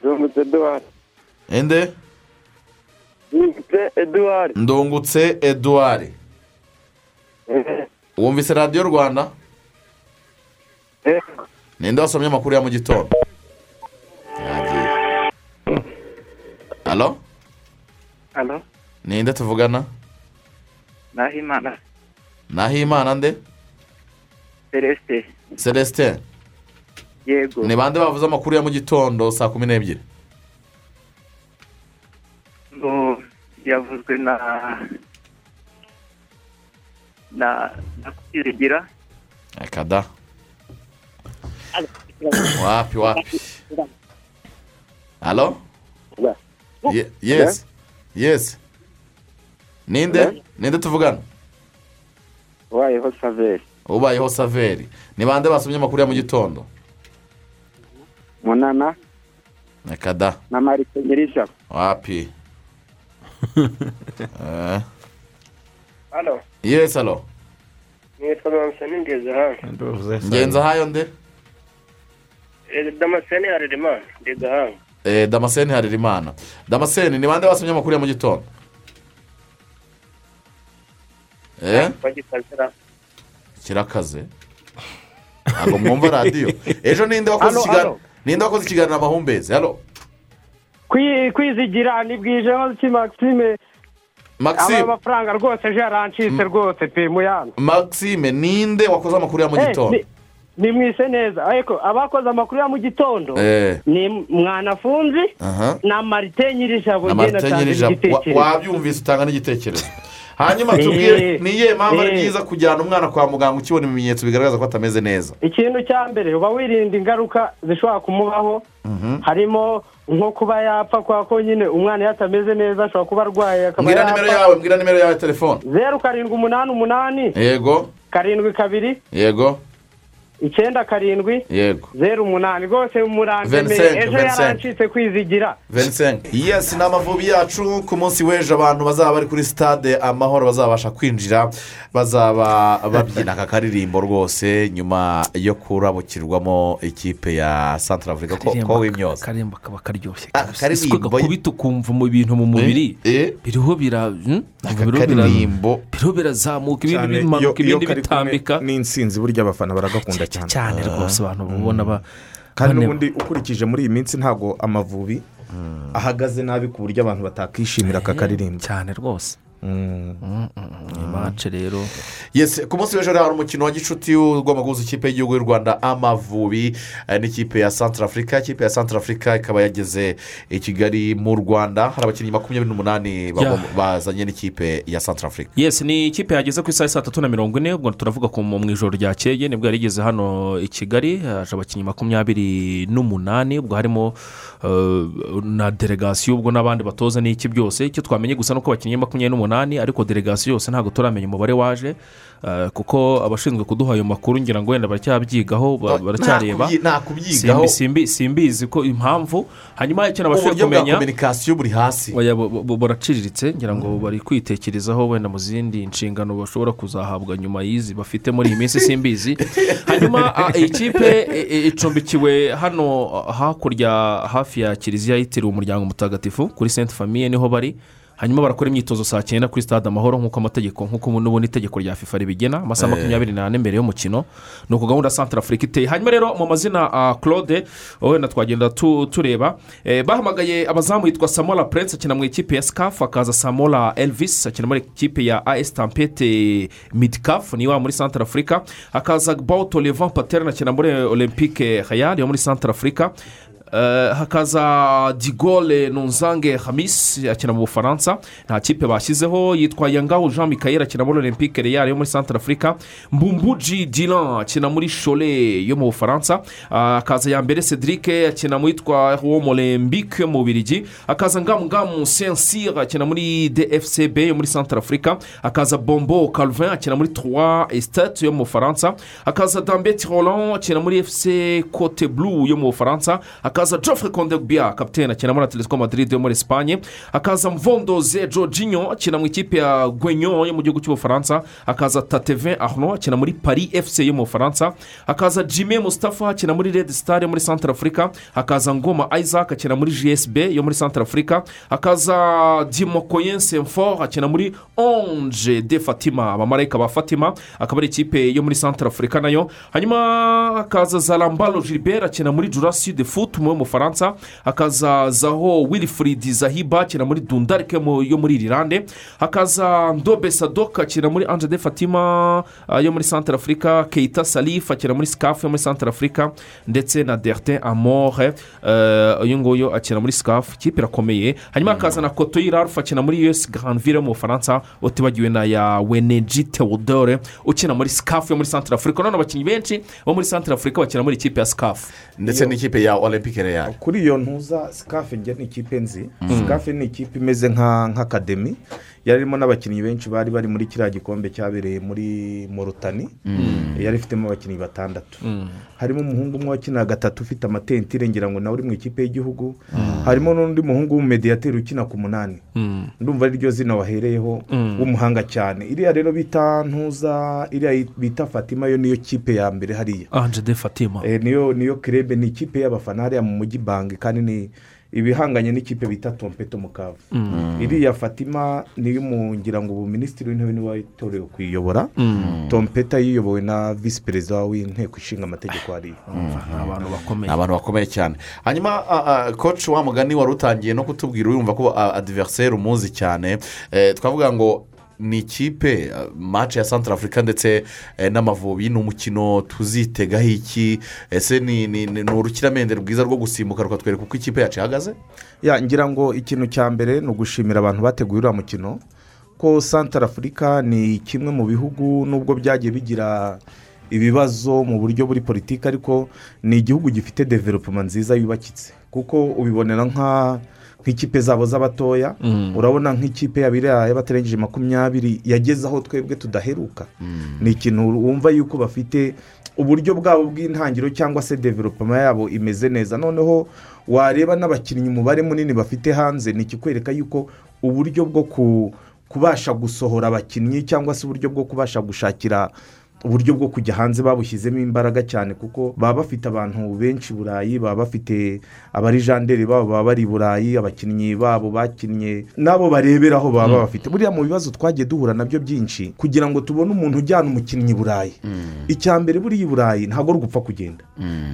Ndungutse eduwari inde ndungutse eduwari ndungutse eduwari wumvise radiyo rwanda? Ninde wasomye amakuru ya mu gitondo? Halo hano ninde tuvugana? Nahimana. Nahimana nde? Celestin celestin yego. Ni bande bavuze amakuru ya mu gitondo saa kumi n'ebyiri? Ngo yavuzwe na na na kwizigira reka da wapi wapi halo Ye- yesi yesi ninde ninde tuvugana wayeho saveri ubayeho saveri ni bande basomye amakuru ya mu gitondo munana reka da na marite nyirijabo wapi hano yesi alo. Nitwa damascene ngeze hano ngenza hayo nde damascene harerimana ndi gahanga Eh, damascene harerimana damascene ni bande basomye amakuru ya mu gitondo eh kirakaze ntabwo mwumva radiyo ejo ninde wakoze ikiganiro amahumbezi Kwi- kwizigira ni bwijeho ki maxime. Maxime. aba mafaranga rwose ejo yarancitse rwose pe muyana maxime ninde wakoze amakuru ya mu Eh, gitondo? ni- mwise neza. Ariko abakoze amakuru ya mu gitondo Eh. ni mwanafunzi na marite nyirijabo ngenda atanze igitekerezo. wabyumvise utanga n'igitekerezo. Hanyuma Eh, tubwire ni iyihe mpamvu ari eh. byiza kujyana umwana kwa muganga ukibona ibimenyetso bigaragaza ko atameze neza. Ikintu cya mbere uba wirinda ingaruka zishobora kumubaho harimo nko kuba yapfa kubera ko nyine umwana iyo atameze neza ashobora kuba arwaye akaba mbwira nimero yapfa yawe mbwira nimero yawe ya telefone. Zeru karindwi umunani umunani. Yego. Karindwi kabiri. Yego. Icyenda karindwi yego. zeru umunani. Rwose murandemeye. Ejo yarancitse kwizigira. Vincent. Yesi ni amavubi yacu. Ku munsi w'ejo abantu bazaba bari kuri stade amahoro bazabasha kwinjira bazaba babyina aka karirimbo rwose nyuma yo kurabukirwamo ikipe ya santara afurika ko w'imyotsi akaririmbo kaba karyoshye siko gakubita ukumva mu bintu mu mubiri? Biriho bira hmm? Biriho birazamuka ibindi bimanuka ibindi bitambika. n'insinzi burya abafana baragakunda cyane cyane rwose abantu babona ba kandi n'ubundi ukurikije muri iyi minsi ntabwo amavubi ahagaze nabi ku buryo abantu batakishimira aka karirimbo. cyane rwose. Ni mace rero. Yes, ku munsi w'ejo hari umukino wa gicuti guhuza ikipe y'igihugu y'u rwanda amavubi. Eh, n'ikipe ya santara afurika ikipe ya santara afurika ikaba yageze i kigali mu rwanda. Hari abakinnyi makumyabiri n'umunani bazanye n'ikipe ya santara afurika yes ni ikipe yageze ku isaha ya saa tatu na mirongo ine ubwo turavuga ko mu ijoro ryakeye ni bwo yari igeze hano i kigali. Haje abakinnyi makumyabiri n'umunani ubwo harimo na delegasiyo ubwo n'abandi batoza n'iki byose icyo twamenye gusa ni uko bakinnye makumyabiri n'umunani ariko delegasiyo yose ntabwo turamenya umubare waje. eh, kuko abashinzwe kuduha ayo makuru ngira ngo wenda baracyabyigaho ba- baracyareba. simbizi ko impamvu. Hanyuma icyo nabashije uburyo bwa kumenya kominikasiyo buri hasi. Buraciriritse ngira ngo bari kwitekerezaho wenda mu zindi nshingano bashobora kuzahabwa nyuma y'izi bafite muri iyi minsi simbizi. Hanyuma a, iyi kipe e- e- icumbikiwe hano hakurya hafi ya kiliziya yitiriwe umuryango mutagatifu kuri senti famiye ni ho bari. Hanyuma barakora imyitozo saa cyenda kuri stade amahoro nk'uko amategeko nk'uko n'ubundi itegeko rya fifa ribigena amasaha Eh. makumyabiri n'ane mbere y'umukino. Ni uko gahunda santara afurika iteye. Hanyuma rero mu mazina ah, claude wenda twagenda tu- tureba. Eh, bahamagaye abazamu yitwa samola prince akina mu ikipe ya scafu hakaza samola elvis akina muri ikipe ya as tampete midcaf niwa muri santara afurika hakaza bawuto levan paterne akina muri olympique hayal yo muri santara afurika hakaza digole nunzange hamis akina mu bufaransa. Nta kipe bashyizeho yitwa yangaho jean michael akina muri olympique real yo muri santara afurika mbumbuji dilan akina muri shole yo mu bufaransa. Ah, hakaza ya mbere cedric akina mu yitwa wo olympique yo mu bubirigi hakaza ngamungamu sensire akina muri dfcb yo muri santara afurika hakaza bombo calvin akina muri trois estate yo mu bufaransa. Hakaza dambeti roland akina muri fc cote blue yo mu bufaransa. Hakaza geoffrey kondegbia kapitene akina muri atletico madrid yo muri esipanye hakaza mvondoze jorginho akina mu ikipe ya gwenyo yo mu gihugu cy'ubufaransa hakaza tatevin arno akina muri paris fc yo mu bufaransa hakaza jimmy mustafa akina muri red star yo muri santara afurika hakaza ngoma isaac akina muri gsb yo muri santara afurika hakaza dimokoyen senfor akina muri onge de fatima abamarayika ba fatima akaba ari ikipe yo muri santara afurika na yo. Hanyuma hakaza zarambalo gilbert akina muri jurasi de foot mu bufaransa hakaza zaho wilfried zahiba akina muri dundarike yo muri irilande hakaza ndobe sadok akina muri anje de fatima ah, yo muri santara afurika keita salif akina muri sikafu yo muri santara afurika ndetse na dertin amore eh, uyu nguyu akina muri sikafu ikipe irakomeye. Hanyuma hakaza na koto y'irarufu akina muri us granville yo mu bufaransa utibagiwe na ya weneji teodore ukina muri sikafu yo muri santara afurika none abakinnyi benshi bo muri santara afurika bakina muri ikipe ya sikafu ndetse n'ikipe ya olympique real kuri iyo ntuza sikafe njye ni ikipe nzi. Mm. sikafe ni ikipe imeze nka nk'akademi yari irimo n'abakinnyi benshi bari bari muri kiriya gikombe cyabereye muri morutani Mm. yari ifitemo abakinnyi batandatu Mm. harimo umuhungu umwe wakina gatatu ufite amatentire ngira ngo nawe uri mu ikipe y'igihugu harimo n'undi muhungu w'umumediyateri ukina ku munani Mm. ndumva ari ryo zina wahereyeho Mm. w'umuhanga cyane iriya rero bita ntuza iriya bita fatima yo niyo kipe ya mbere hariya anje de fatima Eh, niyo niyo kirebe ni ikipe y'abafana hariya mu mujyi banki kandi ni ibihanganye n'ikipe bita tompeto mukavu Mm. iriya fatima niyo ngira ngo ubu minisitiri w'intebe ni we watorewe kuyiyobora. Mm. tompeta yiyobowe na visi perezida w'inteko ishinga amategeko hariya ni abantu bakomeye. Ni abantu bakomeye cyane. Hanyuma koci wa mugani wari utangiye no kutubwira urumva ko adiveriseri umuzi cyane. Eh, twavuga ngo ni ikipe mace ya santara afurika ndetse eh, n'amavubi ni umukino tuzitegaho iki? Ese ni urukiramende rwiza rwo gusimbuka rukatwereka uko ikipe yacu ihagaze? Ngira ngo ikintu cya mbere ni ugushimira abantu bateguye uriya mukino ko santara afurika ni kimwe mu bihugu nubwo byagiye bigira ibibazo mu buryo buri politiki ariko ni igihugu gifite developoma nziza yubakitse. Kuko ubibonera nka nk'ikipe zabo z'abatoya Mm. urabona nk'ikipe yabiriya y'abatarengeje makumyabiri yageze aho twebwe tudaheruka. Ni ikintu wumva yuko bafite uburyo bwabo bw'intangiriro cyangwa se developoma yabo imeze neza. Noneho wareba n'abakinnyi umubare munini bafite hanze ni ikikwereka yuko uburyo bwo ku- kubasha gusohora abakinnyi cyangwa se uburyo bwo kubasha gushakira uburyo bwo kujya hanze babushyizemo imbaraga cyane kuko baba bafite abantu benshi i burayi baba bafite abari janderi babo baba bari i burayi abakinnyi babo bakinnye n'abo bareberaho baba Mm. bafite buriya mu bibazo twagiye duhura na byo byinshi kugira ngo tubone umuntu ujyana umukinnyi i burayi icya mbere buriya i burayi ntabwo ari ugupfa kugenda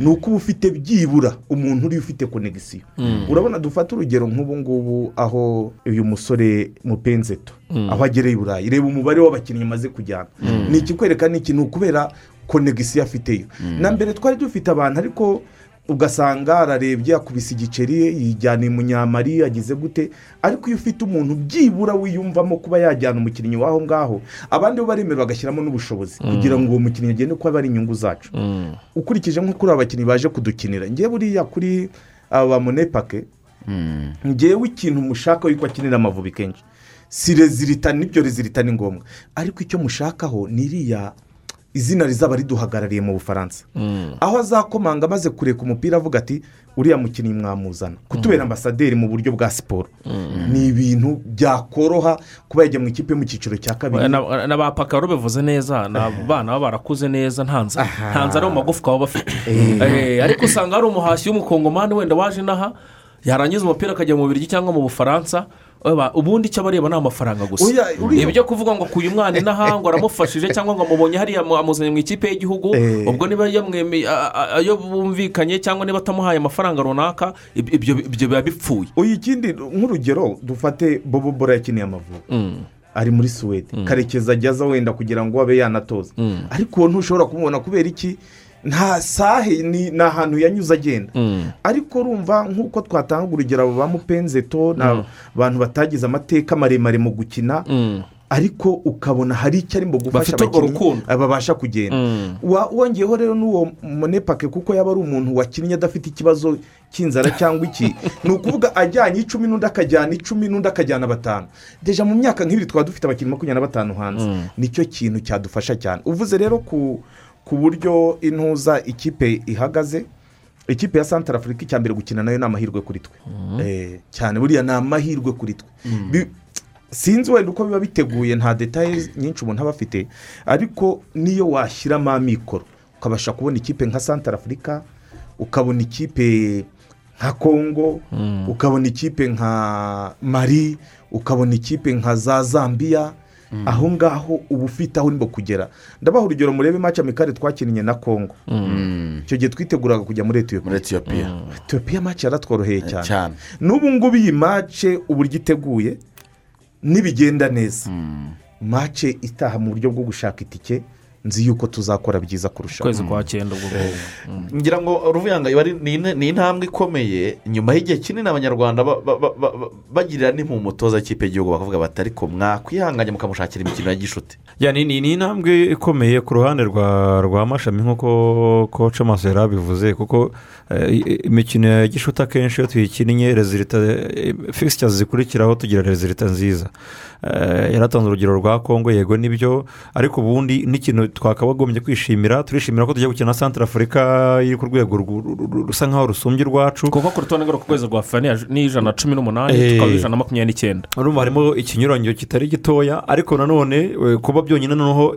ni uko uba ufite byibura umuntu uriya ufite konegisiyo Mm. urabona dufate urugero nk'ubu ngubu aho uyu musore mupenzeto Mm. Aho agereye i burayi. Reba umubare w'abakinnyi amaze kujyana. Mm. ni ikikwereka ni ikintu kubera konegisiyo afiteyo. Na mbere twari dufite abantu ariko ugasanga ararebye akubise igiceri yijyana munyamari yagize gute? Ariko iyo ufite umuntu byibura wiyumvamo kuba yajyana umukinnyi w'aho ngaho abandi bo baremera bagashyiramo n'ubushobozi Mm. kugira ngo uwo mukinnyi agende kuko aba ari inyungu zacu. Ukurikije nko kuri aba bakinnyi baje kudukinira ngewe buriya kuri aba ba monepake ngewe ikintu mushaka yuko akinira amavubi kenshi. Si rezilita n'ibyo rezilita ni ngombwa. Ariko icyo mushakaho ni iriya izina rizaba riduhagarariye mu bufaransa. Aho azakomanga amaze kureka umupira avuga ati uriya mukinnyi mwamuzana. Kutubera ambasaderi mu buryo bwa siporo ni ibintu byakoroha kuba yajya mu ikipe mu cyiciro cya kabiri. Na- ba pakaro bivuze neza ni abana baba barakuze neza nta nzara mu magufwa baba bafite. Eh, ariko usanga hari umuhashyi w'umukongomani wenda waje inaha yarangiza umupira akajya mu birigi cyangwa mu bufaransa ubundi icyo abareba ni amafaranga gusa. Uriya- ibyo kuvuga ngo akuye umwana inaha ngo aramufashije cyangwa ngo amubonye hariya amu- amuzanye mu ikipe y'igihugu Eh. ubwo niba ayo bumvikanye cyangwa niba atamuhaye amafaranga runaka ib- ibyo biba bipfuye. Uyu ikindi nk'urugero dufate bobo bora yakiniye amavubi. Ari muri suwede. Karekezi ajyaza wenda kugira ngo abe yanatoza. Ariko uwo ntushobora kumubona kubera iki? Nta sahe ni ahantu yanyuze agenda. Ariko urumva nk'uko twatanga urugero ba mupenzeto ni abantu batagize amateka maremare mu gukina ariko ukabona hari icyo arimo gufasha rukundo. babasha kugenda. Wa- wongeyeho rero n'uwo munepake kuko yaba ari umuntu wakinnye adafite ikibazo cy'inzara cyangwa iki ni ukuvuga ajyanye icumi n'undi akajyana icumi n'undi akajyana batanu. Deja mu myaka nk'ibiri twaba dufite abakinnyi makumyabiri na batanu hanze. Nicyo kintu cyadufasha cyane. Uvuze rero ku ku buryo intuza ikipe ihagaze ikipe ya santara afurika icya mbere gukina na yo ni amahirwe kuri twe. Eh, cyane buriya ni amahirwe kuri twe. Bi- sinzi wenda uko biba biteguye nta detaye nyinshi umuntu aba afite ariko niyo washyiramo amikoro ukabasha kubona ikipe nka santara afurika ukabona ikipe nka kongo ukabona ikipe nka mari ukabona ikipe nka za zambia aho ngaho uba ufite aho urimo kugera. Ndabaha urugero murebe maci amikari twakinnye na kongo icyo gihe twiteguraga kujya muri etiyopiya etiyopiya maci yaratworoheye cyane. cyane. N'ubu ngubu iyi mace uburyo iteguye nibigenda neza. Mace itaha mu buryo bwo gushaka itike. Nzi yuko tuzakora byiza kurushaho. Ukwezi kwa cyenda ubwo ngubwo ngira ngo ruvuyanga ni intambwe ikomeye nyuma y'igihe kinini abanyarwanda ba- ba- ba- ba- bagirira n'imumutoza y'ikipe y'igihugu bakavuga bati ariko mwakwihanganye mukamushakira imikino ya gishuti. Ya, ni ni- ni intambwe ikomeye ku ruhande rwa rwa mashami nk'uko koca amaso yari abivuze kuko eh, imikino ya gishuti akenshi iyo tuyikinnye rezilita fisitya zikurikiraho tugira rezilita nziza. Eh, yaratanze urugero rwa kongo yego ni byo. Ariko ubundi n'ikintu twakabagombye kwishimira turishimira ko tujya gukina na santara afurika iri ku rwego rusa nkaho rusumbye urwacu. Kuko ku rutonde rwo ku kwezi rwa fani ni ijana na cumi n'umunani Eh. tukaba ijana na makumyabiri n'icyenda. Urumva harimo ikinyuranyo kitari gitoya ariko nanone eh, kuba byonyine noneho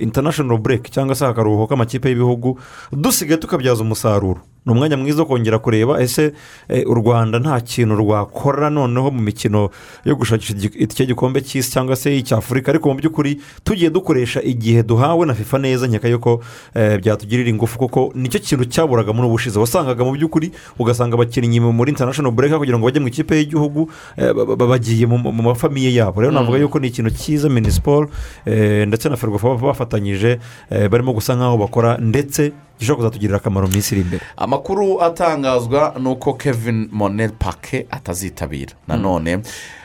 intanashono bureke cyangwa se akaruhuko k'amakipe y'ibihugu dusigaye tukabyaza umusaruro. Ni umwanya mwiza wo kongera kureba ese eh, u rwanda nta kintu rwakora noneho mu mikino yo gushakisha itike gikombe cy'isi cyangwa se icy'afurika ariko mu by'ukuri tugiye dukoresha igihe duhawe na fifa neza nkeka yuko eh, byatugirira ingufu kuko ni cyo kintu cyaburaga muri ubu bushize wasangaga mu by'ukuri ugasanga abakinnyi muri intanashono bureke kugira ngo bajye mu ikipe y'igihugu eh, ba- ba- bagiye mu mafamiye yabo. Rero navuga yuko ni ikintu cyiza minisiporo ndetse na ferwafa bafatanyije barimo gusa nk'aho bakora ndetse gishobora kuzatugirira akamaro mu minsi iri imbere. Amakuru atangazwa ni uko kevin monel pake atazitabira nanone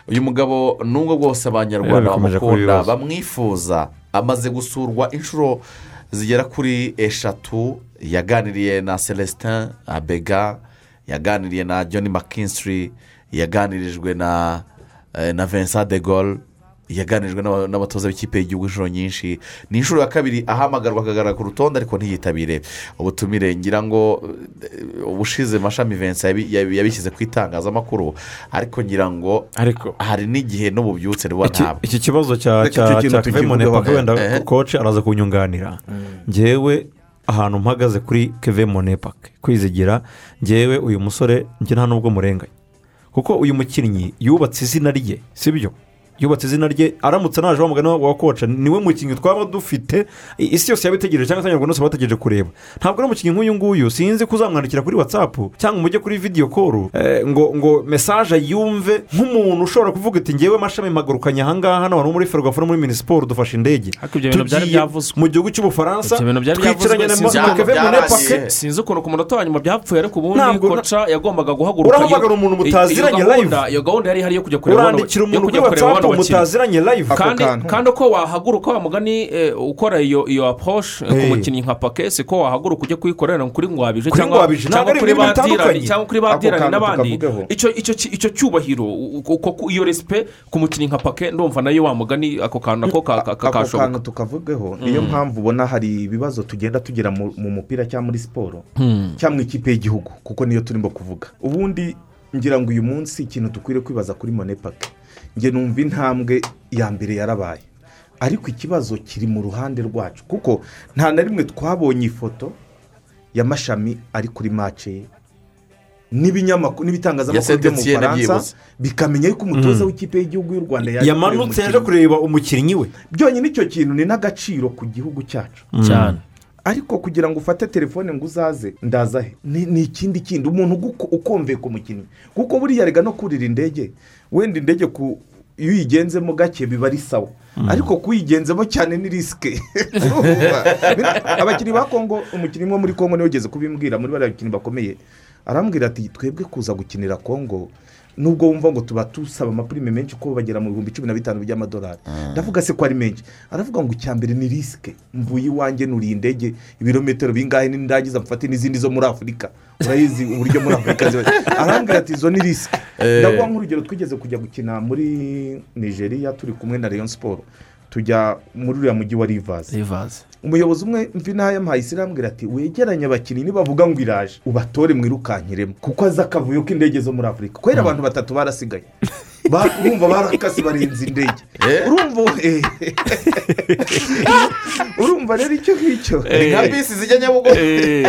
uyu mugabo nubwo bwose abanyarwanda bamukunda bamwifuza amaze gusurwa inshuro zigera kuri eshatu yaganiriye na celestin abega yaganiriye na john mckinstry yaganirijwe na eh, na vincent de gaulle yaganirijwe n'aba- n'abatoza b'ikipe y'igihugu inshuro nyinshi. Ni inshuro ya kabiri ahamagarwa akagaragara ku rutonde ariko ntiyitabire. Ubutumire ngira ngo eh, ubushize mashami yabi- yabishyize ku itangazamakuru. Ariko ngira ngo hari n'igihe n'ububyutse riba ntabwo. iki kibazo cya kevin monepaka wenda Eh. koci araza kunyunganira. Ngewe ahantu mpagaze kuri kevin monepaka kwizigira ngewe uyu musore njye nta nubwo murenganya kuko uyu mukinnyi yubatse izina rye si byo yubatse izina rye aramutse anaje wamugani wa koca ni we mukinnyi twaba dufite isi yose yabitegereje cyangwa se abanyarwanda bose bategereje kureba. Ntabwo ari umukinnyi nk'uyu nguyu sinzi ko uzamwandikira kuri watsapu cyangwa umujye kuri vidiyo koru eh, ngo ngo mesaje yumve nk'umuntu ushobora kuvuga ati ngewe mashami mpagurukanye ahangaha hano muri ferwafa no muri minisiporo dufashe indege. Tugiye mu gihugu cy'ubufaransa twicaranye na byavuzwe Ma- Kevin Munepake. Sinzi ukuntu ku munota wa nyuma byapfuye ariko ubundi koca yagombaga guhaguruka. Urahamagara umuntu mutaziranye live. urandikira umuntu kuri watsapu bakinnyi. mutaziranye live. Kandi kandi uko wahaguruka wa mugani eh, ukora iyo iyo approche eh, ku mukinnyi nka pake si ko wahaguruka ujya kuyikorera kuri ngwabije cyangwa kuri badirani cyangwa kuri badirani n'abandi. icyo icyo ki- icyo cyubahiro iyo resipe ku mukinnyi nka pake ndumva na yo wa mugani ako kantu nako ka- ka- ako kantu tukavugeho niyo mpamvu ubona hari ibibazo tugenda tugira mu mu mupira cyangwa muri siporo Hmm. cyangwa mu ikipe y'igihugu kuko niyo turimo kuvuga. Ubundi ngira ngo uyu munsi ikintu dukwiriye kwibaza kuri monepake njye numva intambwe ya mbere yarabaye. Ariko ikibazo kiri mu ruhande rwacu kuko nta na rimwe twabonye ifoto ya mashami ari kuri mace n'ibinyamakuru n'ibitangazamakuru byo mu bufaransa bikamenya yuko umutoza Mm. w'ikipe y'igihugu y'u rwanda yamanutse yaje kureba umukinnyi we. Byonyine icyo kintu ni n'agaciro ku gihugu cyacu. Cyane. Ariko kugira ngo ufate telefone ngo uzaze ndaza he? Ni ikindi kindi. Umuntu ukomveye ku mukinnyi kuko buriya rega no kurira indege. Wenda indege ku iyo uyigenzemo gake biba ari sawa. Ariko kuyigenzemo cyane ni risike abakinnyi ba kongo umukinnyi umwe muri kongo ni we ugeze kubimbwira muri bariya bakinnyi bakomeye. Arambwira ati twebwe kuza gukinira kongo nubwo wumva ngo tuba dusaba amapurime menshi ko bagera mu bihumbi cumi na bitanu by'amadolari. Ndavuga se ko ari menshi. Aravuga ngo icya mbere ni risike mvuye iwanjye nuriye indege ibirometero bingahe n'indangiza mfate n'izindi zo muri afurika urayizi uburyo muri afurika ziba. Arambwira ati izo ni risike Eh. ndaguha nk'urugero twigeze kujya gukina muri nigeria turi kumwe na rayon siporo tujya muri uriya mujyi wa rivazi umuyobozi umwe mvi n'ayo yamuhaye isi arambwira ati wegeranye abakinnyi nibavuga ngo iraje ubatore mwirukankiremo kuko azi akavuyo k'indege zo muri afurika. Kubera abantu batatu barasigaye. Ba- urumva barakase barenze indege. Urumva eh, urumva rero icyo ngicyo. Ni nka bisi zijya nyabugogo.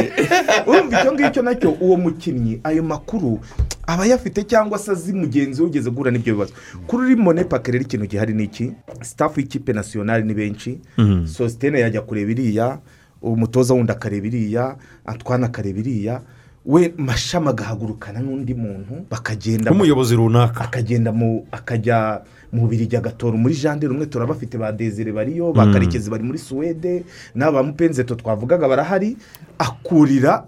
Urumva icyo ngicyo na cyo uwo mukinnyi ayo makuru aba ayafite cyangwa se azi mugenzi we ugeze guhura n'ibyo bibazo. Kuri uri monepake rero ikintu gihari ni iki? Sitafu y'ikipe nasiyonari ni benshi. Mhm. sositene yajya kureba iriya umutoza wundi akareba iriya atwana akareba iriya. We mashami agahagurukana n'undi muntu bakagenda nk'umuyobozi runaka akagenda mu akajya mu birigi agatora muri jande rumwe turabafite ba desire bariyo ba Mm. karekezi bari muri suwede n'aba mupenzeto twavugaga barahari akurira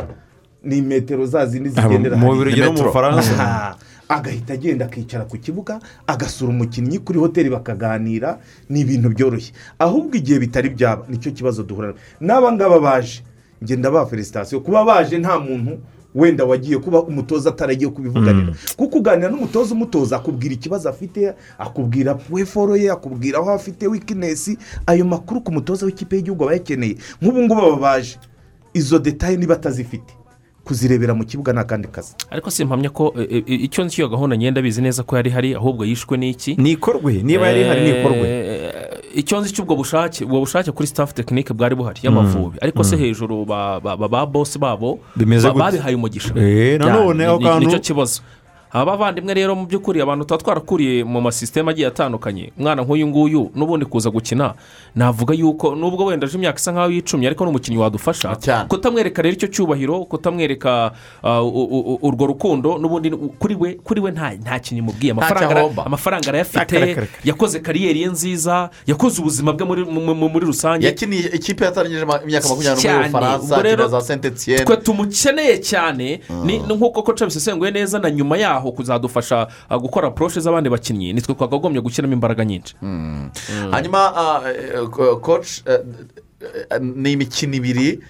ni metero za zindi zigendera mu. Bubiligi no mu. Aha. agahita agenda akicara ku kibuga agasura umukinnyi kuri hoteli bakaganira ni ibintu byoroshye ahubwo igihe bitari byaba ni cyo kibazo duhura n'aba ngaba baje ngenda ba felicitasiyo kuba baje nta muntu wenda wagiye kuba umutoza ataragiye kubivuganira. Kuko uganira n'umutoza umutoza akubwira ikibazo afite akubwira weforo ye akubwira aho afite wikinesi ayo makuru ku mutoza w'ikipe y'igihugu aba yakeneye. Nk'ubu ngubu aba baje. Izo detaye niba atazifite. Kuzirebera mu kibuga ni akandi kazi. Ariko simpamya ko e, e, icyo nzi iyo gahunda ngenda bizi neza ko yari ihari ahubwo yishwe n'iki? Ni ikorwe. Niba yari ihari ni ikorwe. Eh, icyo nzi cy'ubwo bushake ubwo bushake kuri staff tekinike bwari buhari y'amavubi. Ariko se Mm. hejuru ba bosi babo babihaye umugisha. Eh, ni cyo kibazo. Aba bavandimwe rero mu by'ukuri abantu tuba twarakuriye mu masisiteme agiye atandukanye. Umwana nk'uyu nguyu n'ubundi kuza gukina navuga yuko nubwo wenda aje imyaka isa nkaho yicumye ariko n'umukinnyi wadufasha kutamwereka rero icyo cyubahiro kutamwereka uh, urwo rukundo n'ubundi kuri we kuri we nta nta kintu imubwiye amafaranga arayafite yakoze kariyeri ye nziza yakoze ubuzima bwe muri- mu- mu- muri rusange. Yakiniye ikipe yatangije imyaka makumyabiri n'umwe y'ubufaransa akina za saint etienne twe tumukeneye cyane ni ni nk'uko koca bisesenguye neza na nyuma yaho kuzadufasha uh, gukora poroshe z'abandi bakinnyi. Nitwe twakagombye gushyiramo imbaraga nyinshi. Hanyuma ah, eh, eh, eh, ni imikino ibiri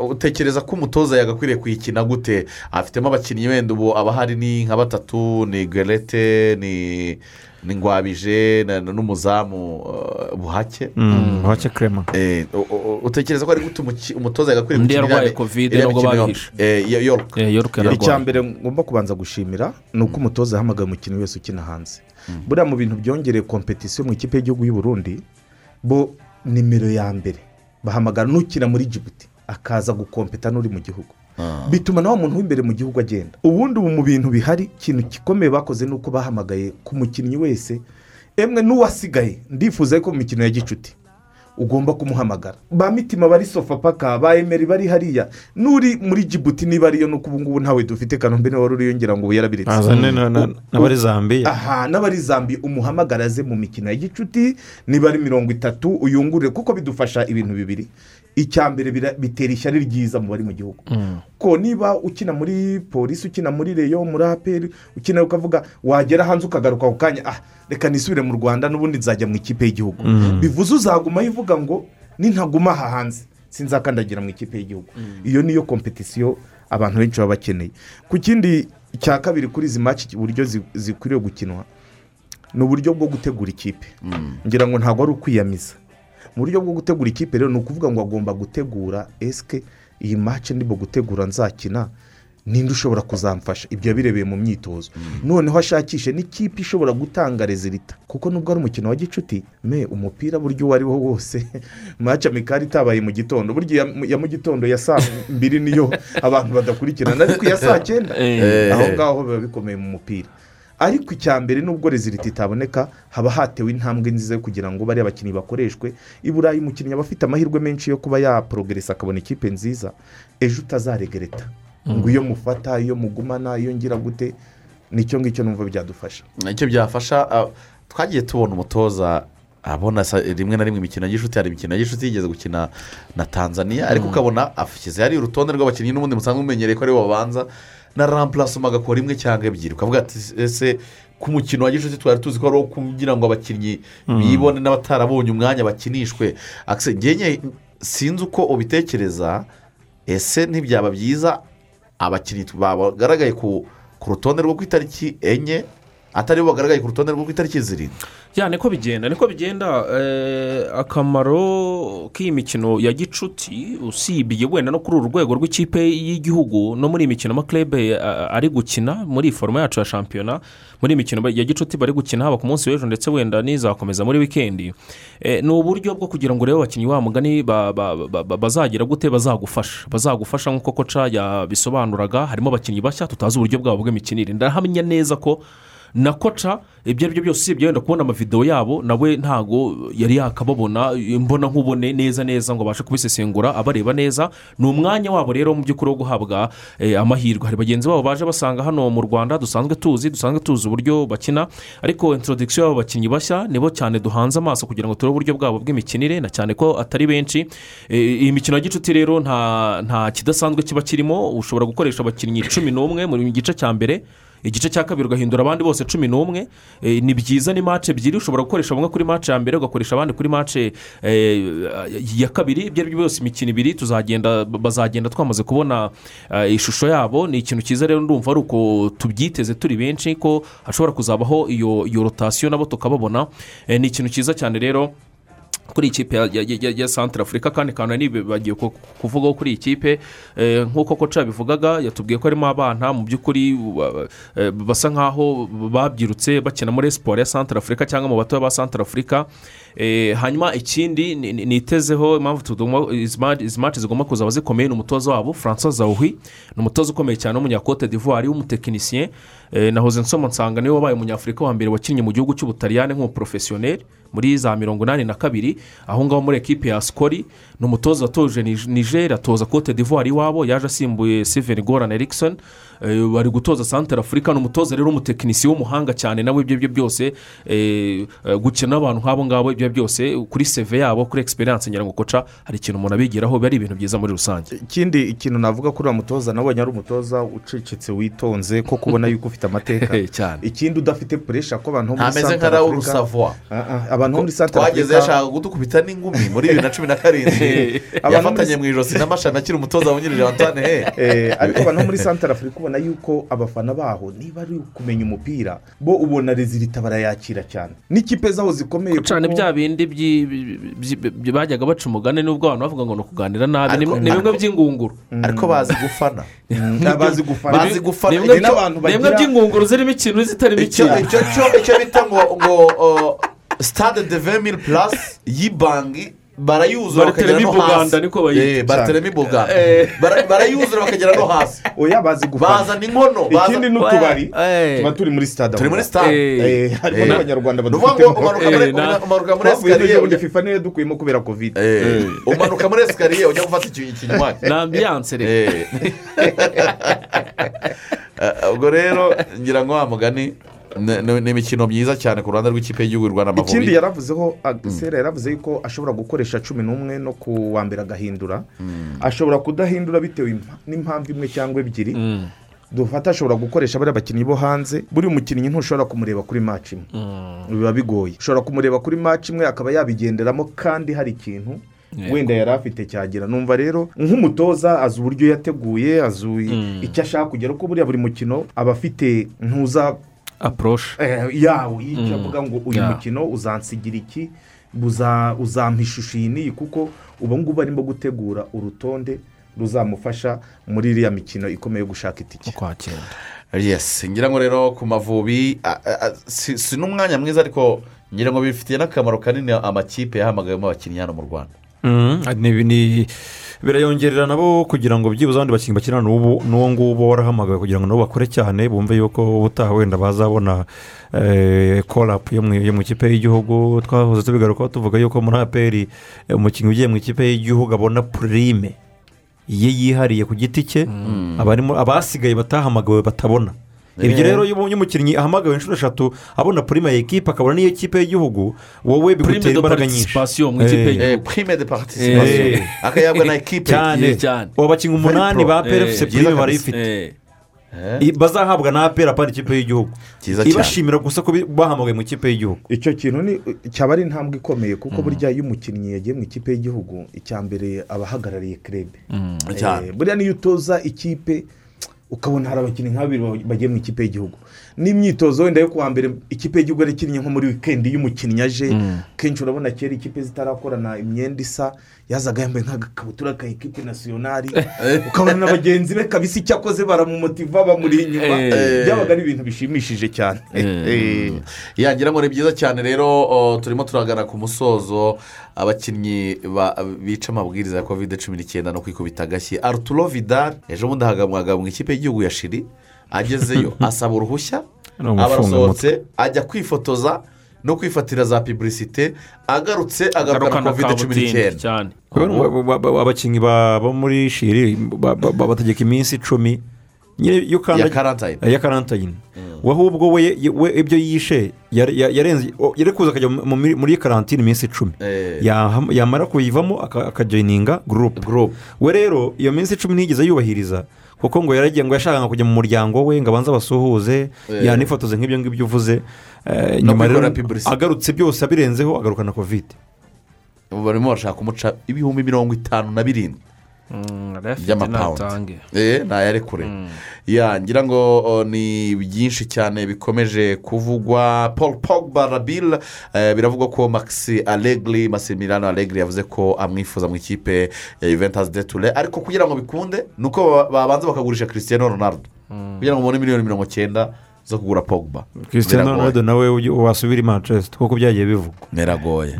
utekereza ko umutoza yagakwiriye kuyikina gute? Afitemo abakinnyi wenda ubu abahari ni nka batatu ni gerete ni ni ngwabije na- na- n'umuzamu buhake Mm, buhake u- utekereza ko ari umuki- umutoza yagakwiriye gukina yarwaye iriya nubwo babihishe. icya mbere ngomba kubanza gushimira ni uko umutoza yahamagaye umukinnyi wese ukina hanze buriya mu bintu byongereye kompetisiyo mu ikipe y'igihugu y'u Burundi bo nimero ya mbere. Bahamagara n'ukina muri jibuti akaza gukompeta n'uri mu gihugu. Bituma na wa muntu w'imbere mu gihugu agenda. Ubundi ubu mu bintu bihari ikintu gikomeye bakoze ni uko bahamagaye ku mukinnyi wese emwe n'uwasigaye ndifuza ko mu mikino ya gicuti ugomba kumuhamagara. Ba mitima bari sofa paka ba emeri bari hariya. N'uri muri jibuti niba ariyo nuko ubu ngubu ntawe dufite kanombe niba wari uriyongera ngo ubu na- n'abari zambiya. Aha n'abari zambi umuhamagara aze mu mikino ya gicuti niba ari mirongo itatu uyungurure kuko bidufasha ibintu bibiri. Icya mbere bitera ishyari ryiza mu bari mu gihugu. Ko niba ukina muri polisi ukina muri reyo muri aperi ukina ukavuga wagera hanze ukagaruka ako kanya ah reka nisubire mu rwanda n'ubundi nzajya mu ikipe y'igihugu. Mm. bivuze uzagumaho uvuga ngo nintaguma aha hanze sinzakandagira mu ikipe y'igihugu. Iyo niyo kompetisiyo abantu benshi baba bakeneye. Ku kindi cya kabiri kuri izi maci uburyo zi- zikwiriye gukinwa ni uburyo bwo gutegura ikipe. Ngira ngo ntabwo ari ukwiyamiza mu buryo bwo gutegura ikipe rero ni ukuvuga ngo agomba gutegura esike iyi maci ndimo gutegura nzakina ninde ushobora kuzamfasha? Ibyo yabirebeye mu myitozo. Noneho ashakishe n'ikipe ishobora gutanga rezilita kuko nubwo ari umukino wa gicuti me umupira buryo uwo ari wo wose maci amikari itabaye mu gitondo. Burya ya mu gitondo ya saa mbiri niyo abantu badakurikirana. Ariko iya saa cyenda Eh. aho ngaho biba bikomeye mu mupira. Ariko icya mbere nubwo rezilita itaboneka haba hatewe intambwe nziza yo kugira ngo bariya bakinnyi bakoreshwe. I burayi umukinnyi aba afite amahirwe menshi yo kuba yaporogeresa akabona ikipe nziza. Ejo utazaregereta. Ngo iyo mufata iyo mugumana iyo ngira gute ni cyo ngicyo numva byadufasha. Icyo byafasha twagiye tubona umutoza abona rimwe na rimwe imikino ya gishuti hari imikino ya gishuti yigeze gukina na tanzania ariko ukabona ashyize hariya urutonde rw'abakinnyi n'ubundi musanzwe mumenyereye ko ari bo babanza. Na rampurasoma agakora imwe cyangwa ebyiri. Ukavuga ati ese ku mukino wa gishuti twari tuzi ko ari uwo kugira ngo abakinnyi Mm. bibone n'abatarabonye umwanya bakinishwe. Akse, njye sinzi uko ubitekereza ese ntibyaba byiza abakinnyi bagaragaye ku rutonde rwo ku itariki enye? Atari bagaragaye ku rutonde rwo ku itariki zirindwi ya niko bigenda niko bigenda eh, akamaro k'iyi mikino ya gicuti usibye wenda no kuri uru rwego rw'ikipe y'igihugu no muri iyi mikino amakirebe ari gukina muri iyi foroma yacu ya shampiyona muri iyi mikino ya gicuti bari gukina haba ku munsi w'ejo ndetse wenda n'izakomeza muri wikendi Eh, ni uburyo bwo kugira ngo urebe abakinnyi wa mugani ba- ba- ba- ba- bazagira gute bazagufasha bazagufasha nk'uko koca yabisobanuraga harimo abakinnyi bashya tutazi uburyo bwabo bw'imikinire. Ndahamya neza ko na koca ibyo ari byo byose usibye wenda kubona amavidewo yabo nawe ntago yari yakababona mbona nkubone neza neza ngo abashe kubisesengura abareba neza. Ni umwanya wabo rero mu by'ukuri wo guhabwa eh, amahirwe. Hari bagenzi babo baje basanga hano mu rwanda dusanzwe tuzi dusanzwe tuzi uburyo bakina ariko introduction y'abo bakinnyi bashya nibo cyane duhanze amaso kugira ngo turebe uburyo bwabo bw'imikinire na cyane ko atari benshi. Eh, iyi mikino ya gicuti rero nta kidasanzwe kiba kirimo ushobora gukoresha abakinnyi cumi n'umwe mu gice cya mbere. Igice cya kabiri ugahindura abandi bose cumi n'umwe. Eh, ni byiza ni mace ebyiri ushobora gukoresha bamwe kuri mace ya mbere ugakoresha abandi kuri mace eh, ya kabiri. Ibyo ari byo byose imikino ibiri tuzagenda bazagenda twamaze kubona eh, ishusho yabo. Ni ikintu cyiza rero ndumva ari uko tubyiteze turi benshi ko hashobora kuzabaho iyo iyo rotasiyo nabo tukababona. Ni ikintu cyiza cyane rero kuri iyi kipe ya- santara afurika kandi kantu niba bagiye ku- kuvugaho kuri iyi kipe. Eh, nk'uko koca yabivugaga yatubwiye ko harimo abana mu by'ukuri eh, basa nk'aho babyirutse bakina muri siporo ya santara afurika cyangwa mu batoya ba santara afurika hanyuma ikindi ni- ni- nitezeho impamvu izi ma- izi maci zigomba kuzaba zikomeye ni umutoza wabo francois zawuhi ni umutoza ukomeye cyane w'umunyakote d'ivoire w'umutekinisiye Eh, nahoze nsoma nsanga ni we wabaye umunyafurika wa mbere wakinnye mu gihugu cy'ubutaliyani nk'umuporofesiyoneri muri za mirongo inani na kabiri. Aho ngaho muri ekipi ya sikori ni umutoza watoje Ni- niger atoza kote d'ivoire iwabo yaje asimbuye steven goran erikson. Eh, bari gutoza santara afurika ni umutoza rero w'umutekinisiye w'umuhanga cyane nawe ibyo byo byose eh, eh, gukina n'abantu nk'abo ngabo ibyo byose kuri seve yabo kuri egisperiyanse ngira ngo koca hari ikintu umuntu abigiraho biba ari ibintu byiza muri rusange. Ikindi ikintu navuga kuri uriya mutoza nabonye ari umutoza ucecetse witonze ko kubona yuko ufite amateka. Ikindi udafite puresha ko abantu bo muri santara afurika Ah, ah, abantu bo muri santara twageze yashaka kudukubita n'ingumi muri bibiri na cumi na karindwi. Abantu yafatanye mu ijosi n'amashami akiri umutoza wungirije antoine he Eh, ariko abantu bo muri santara afurika ubona yuko abafana baho niba ari kumenya umupira bo ubona rezilita barayakira cyane. N'ikipe zaho zikomeye cyane bya bindi bajyaga baca umugani n'ubwo abantu bavuga ngo ni ukuganira nabi. Ni bimwe by'ingunguru. ariko bazi gufana. Bazi gufana. Bazi gufana. ni bimwe by'ingunguru zirimo ikintu zitarimo ikintu. icyo cyo icyo bita ngo ngo uh, stade de vemiri purasi y'ibanki barayuzura bakagera no hasi. bayita. Eh, barteremi buganda Eh. Bara- barayuzura bakagera no hasi. Oya bazi gufana. Bazana inkono ikindi n'utubari Eh. tuba turi muri stade turi muri Eh. Eh, harimo Eh. n'abanyarwanda ngo umanuka muri- Eh, esikariye ujya- fifa niyo dukuyemo kubera kovide Eh, umanuka muri esikariye ujya gufata iki- ikinywa ni ambiyanse rero Eh. Eh, ubwo rero ngira ngo wa mugani ni- imikino myiza cyane ku ruhande rw'ikipe y'igihugu y'u rwanda ikindi amavubi yaravuzeho agisera yaravuze yuko ashobora gukoresha cumi n'umwe no ku wa mbere agahindura. Ashobora kudahindura bitewe impa- n'impamvu imwe cyangwa ebyiri. Dufata ashobora gukoresha bariya bakinnyi bo hanze buri mukinnyi ntushobora kumureba kuri maci imwe. Biba bigoye. Ushobora kumureba kuri maci imwe akaba yabigenderamo kandi hari ikintu wenda yari afite cyagira. Numva rero nk'umutoza azi uburyo yateguye azi icyo ashaka kugera kuko buriya buri mukino aba afite ntuza apuroshe eh, yawo y'icyo avuga ngo uyu Yeah. mukino uzansigira iki? Buza- uzampa ishusho iyi? N'iyi kuko ubu ngubu arimo gutegura urutonde ruzamufasha muri iriya mikino ikomeye yo gushaka itike. Ukwakira yes ngira ngo rero ku mavubi si n'umwanya mwiza ariko ngira ngo bifitiye n'akamaro kanini amakipe yahamagayemo abakinnyi hano mu rwanda. Ni- ni- birayongerera nabo kugira ngo byibuze abandi bakinnyi bakinana n'ubu n'uwo nguwo warahamagawe kugira ngo nabo bakore cyane bumve yuko ubutaha wenda bazabona korapu yo mu yo mu ikipe y'igihugu. Twahoze tubigarukaho tuvuga yuko muri aperi eh, umukinnyi ugiye mu ikipe y'igihugu abona purime ye yihariye ku giti cye. Abarimo abasigaye batahamagawe batabona. Ibyo rero iyo ubonye umukinnyi ahamagawe inshuro eshatu abona purime ya ekipa akabona n'iyo kipe y'igihugu. Wowe bigutera de imbaraga nyinshi. participation mu ikipe Eh. y'igihugu. Eh, prime de participation. Eh. akayabwa na ekipe cyane. Cyane. ubu bakinnyi umunani ba peri efuse byiza purime barayifite Eh, bazahabwa na aperi apana ikipe y'igihugu. Ibashimira gusa ko bahamagaye mu ikipe y'igihugu. Icyo kintu ni cyaba ari intambwe ikomeye kuko burya iyo umukinnyi yagiye mu ikipe y'igihugu icya mbere aba ahagarariye kerebe cyane. Eh, buriya niyo utoza ikipe ukabona hari abakinnyi nka babiri ba- bagiye mu ikipe y'igihugu. N'imyitozo wenda yo kuwa mbere ikipe y'igihugu yari ikinnye nko muri wikendi iyo umukinnyi aje kenshi urabona kera ikipe zitarakorana imyenda isa yazaga yambaye nk'agakabutura ka ekipe nasiyonari ukabona na bagenzi be kabisa icyo akoze baramumotiva bamuri inyuma. Eh. byabaga ari ibintu bishimishije cyane. Eh. yangira ngo ni byiza cyane rero turimo turagana ku musozo abakinnyi ba- bica amabwiriza ya kovide cumi n'icyenda no kwikubita agashyi. Arturo vidal ejo bundi ahagamwaga mu ikipe y'igihugu ya shiri agezeyo asaba uruhushya Ni umufunga aba arasohotse ajya kwifotoza no kwifatira za piburisite agarutse agaruka na garukana kovide cumi n'icyenda. abakinnyi ba- bo muri shiri ba- ba- ba- bategeka iminsi icumi ya ukanda karantayini ya karantayini we ahubwo we we ibyo yishe yarenze yari kuza akajya mu- muri karantine iminsi icumi Eh. Yamara kuyivamo aka- akajoyininga gurupe we rero iyo minsi icumi ntiyigeze yubahiriza kuko ngo yaragiye ngo yashakaga kujya mu muryango we ngo abanze abasuhuze yanifotoze nk'ibyo ngibyo uvuze. Eh, nyuma rero agarutse byose abirenzeho agaruka na kovide barimo barashaka kumuca ibihumbi mirongo itanu na birindwi. By'amapawundi by'amapawundi eh ntayarekure ya ngira ngo ni byinshi cyane bikomeje kuvugwa. Paul pogba rabil eh, biravugwa ko maxi alegri masimilano alegri yavuze ko amwifuza mu ikipe ya juventus de ture ariko kugira ngo bikunde ni uko ba- babanza bakagurisha christian ronaldo. Kugira ngo ubone miliyoni mirongo cyenda zo kugura pogba christian ronaldo nawe wasubira i manchester kuko byagiye bivugwa biragoye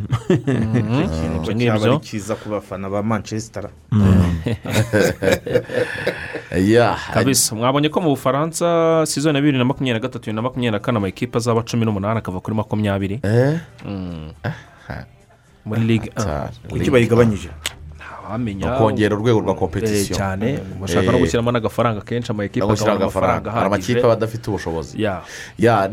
Icyo cyaba ari cyiza ku bafana ba manchester. Ya kabisa. Mwabonye ko mu bufaransa sizoni ya bibiri na makumyabiri na gatatu bibiri na makumyabiri na kane amakipe azaba cumi n'umunani akava kuri makumyabiri. Eh? Muri ligue kuki bayigabanyije? Ntawamenya kongera urwego rwa Eh, kompetisiyo cyane bashaka no Eh. gushyiramo n'agafaranga kenshi no gushyiraho akabona agafaranga hari amakipe aba ahagije adafite ubushobozi.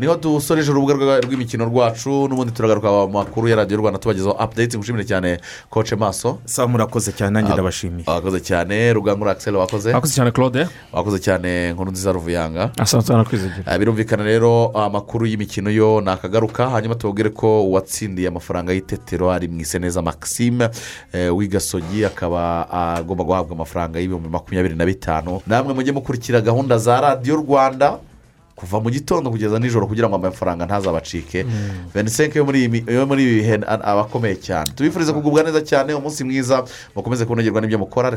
Niho dusoreje urubuga rwa- rw'imikino rwacu n'ubundi turagaruka mu makuru ya radiyo rwanda tubagezaho apudeti ngushimire cyane koce maso. Sawa murakoze cyane nanjye ndabashimiye. wakoze cyane. Rugangura akiseri wakoze? Akoze cyane claude? Wakoze cyane nkuru nziza ruvuyanga asanzwe anakwizigira Ah, birumvikana rero amakuru y'imikino yo ni akagaruka hanyuma tubabwire ko uwatsindiye amafaranga y'itetero ari mu iseneza maxime eh, w'igasogi akaba agomba guhabwa amafaranga y'ibihumbi makumyabiri na bitanu. Namwe mujye mukurikira gahunda za radiyo rwanda kuva mu gitondo kugeza nijoro kugira ngo amafaranga ntazabacike. Venisenke yo muri iyi mi- yo muri ibi bihe aba akomeye cyane. Tubifurize kugubwa neza cyane umunsi mwiza mukomeze kunogerwa n'ibyo mukora.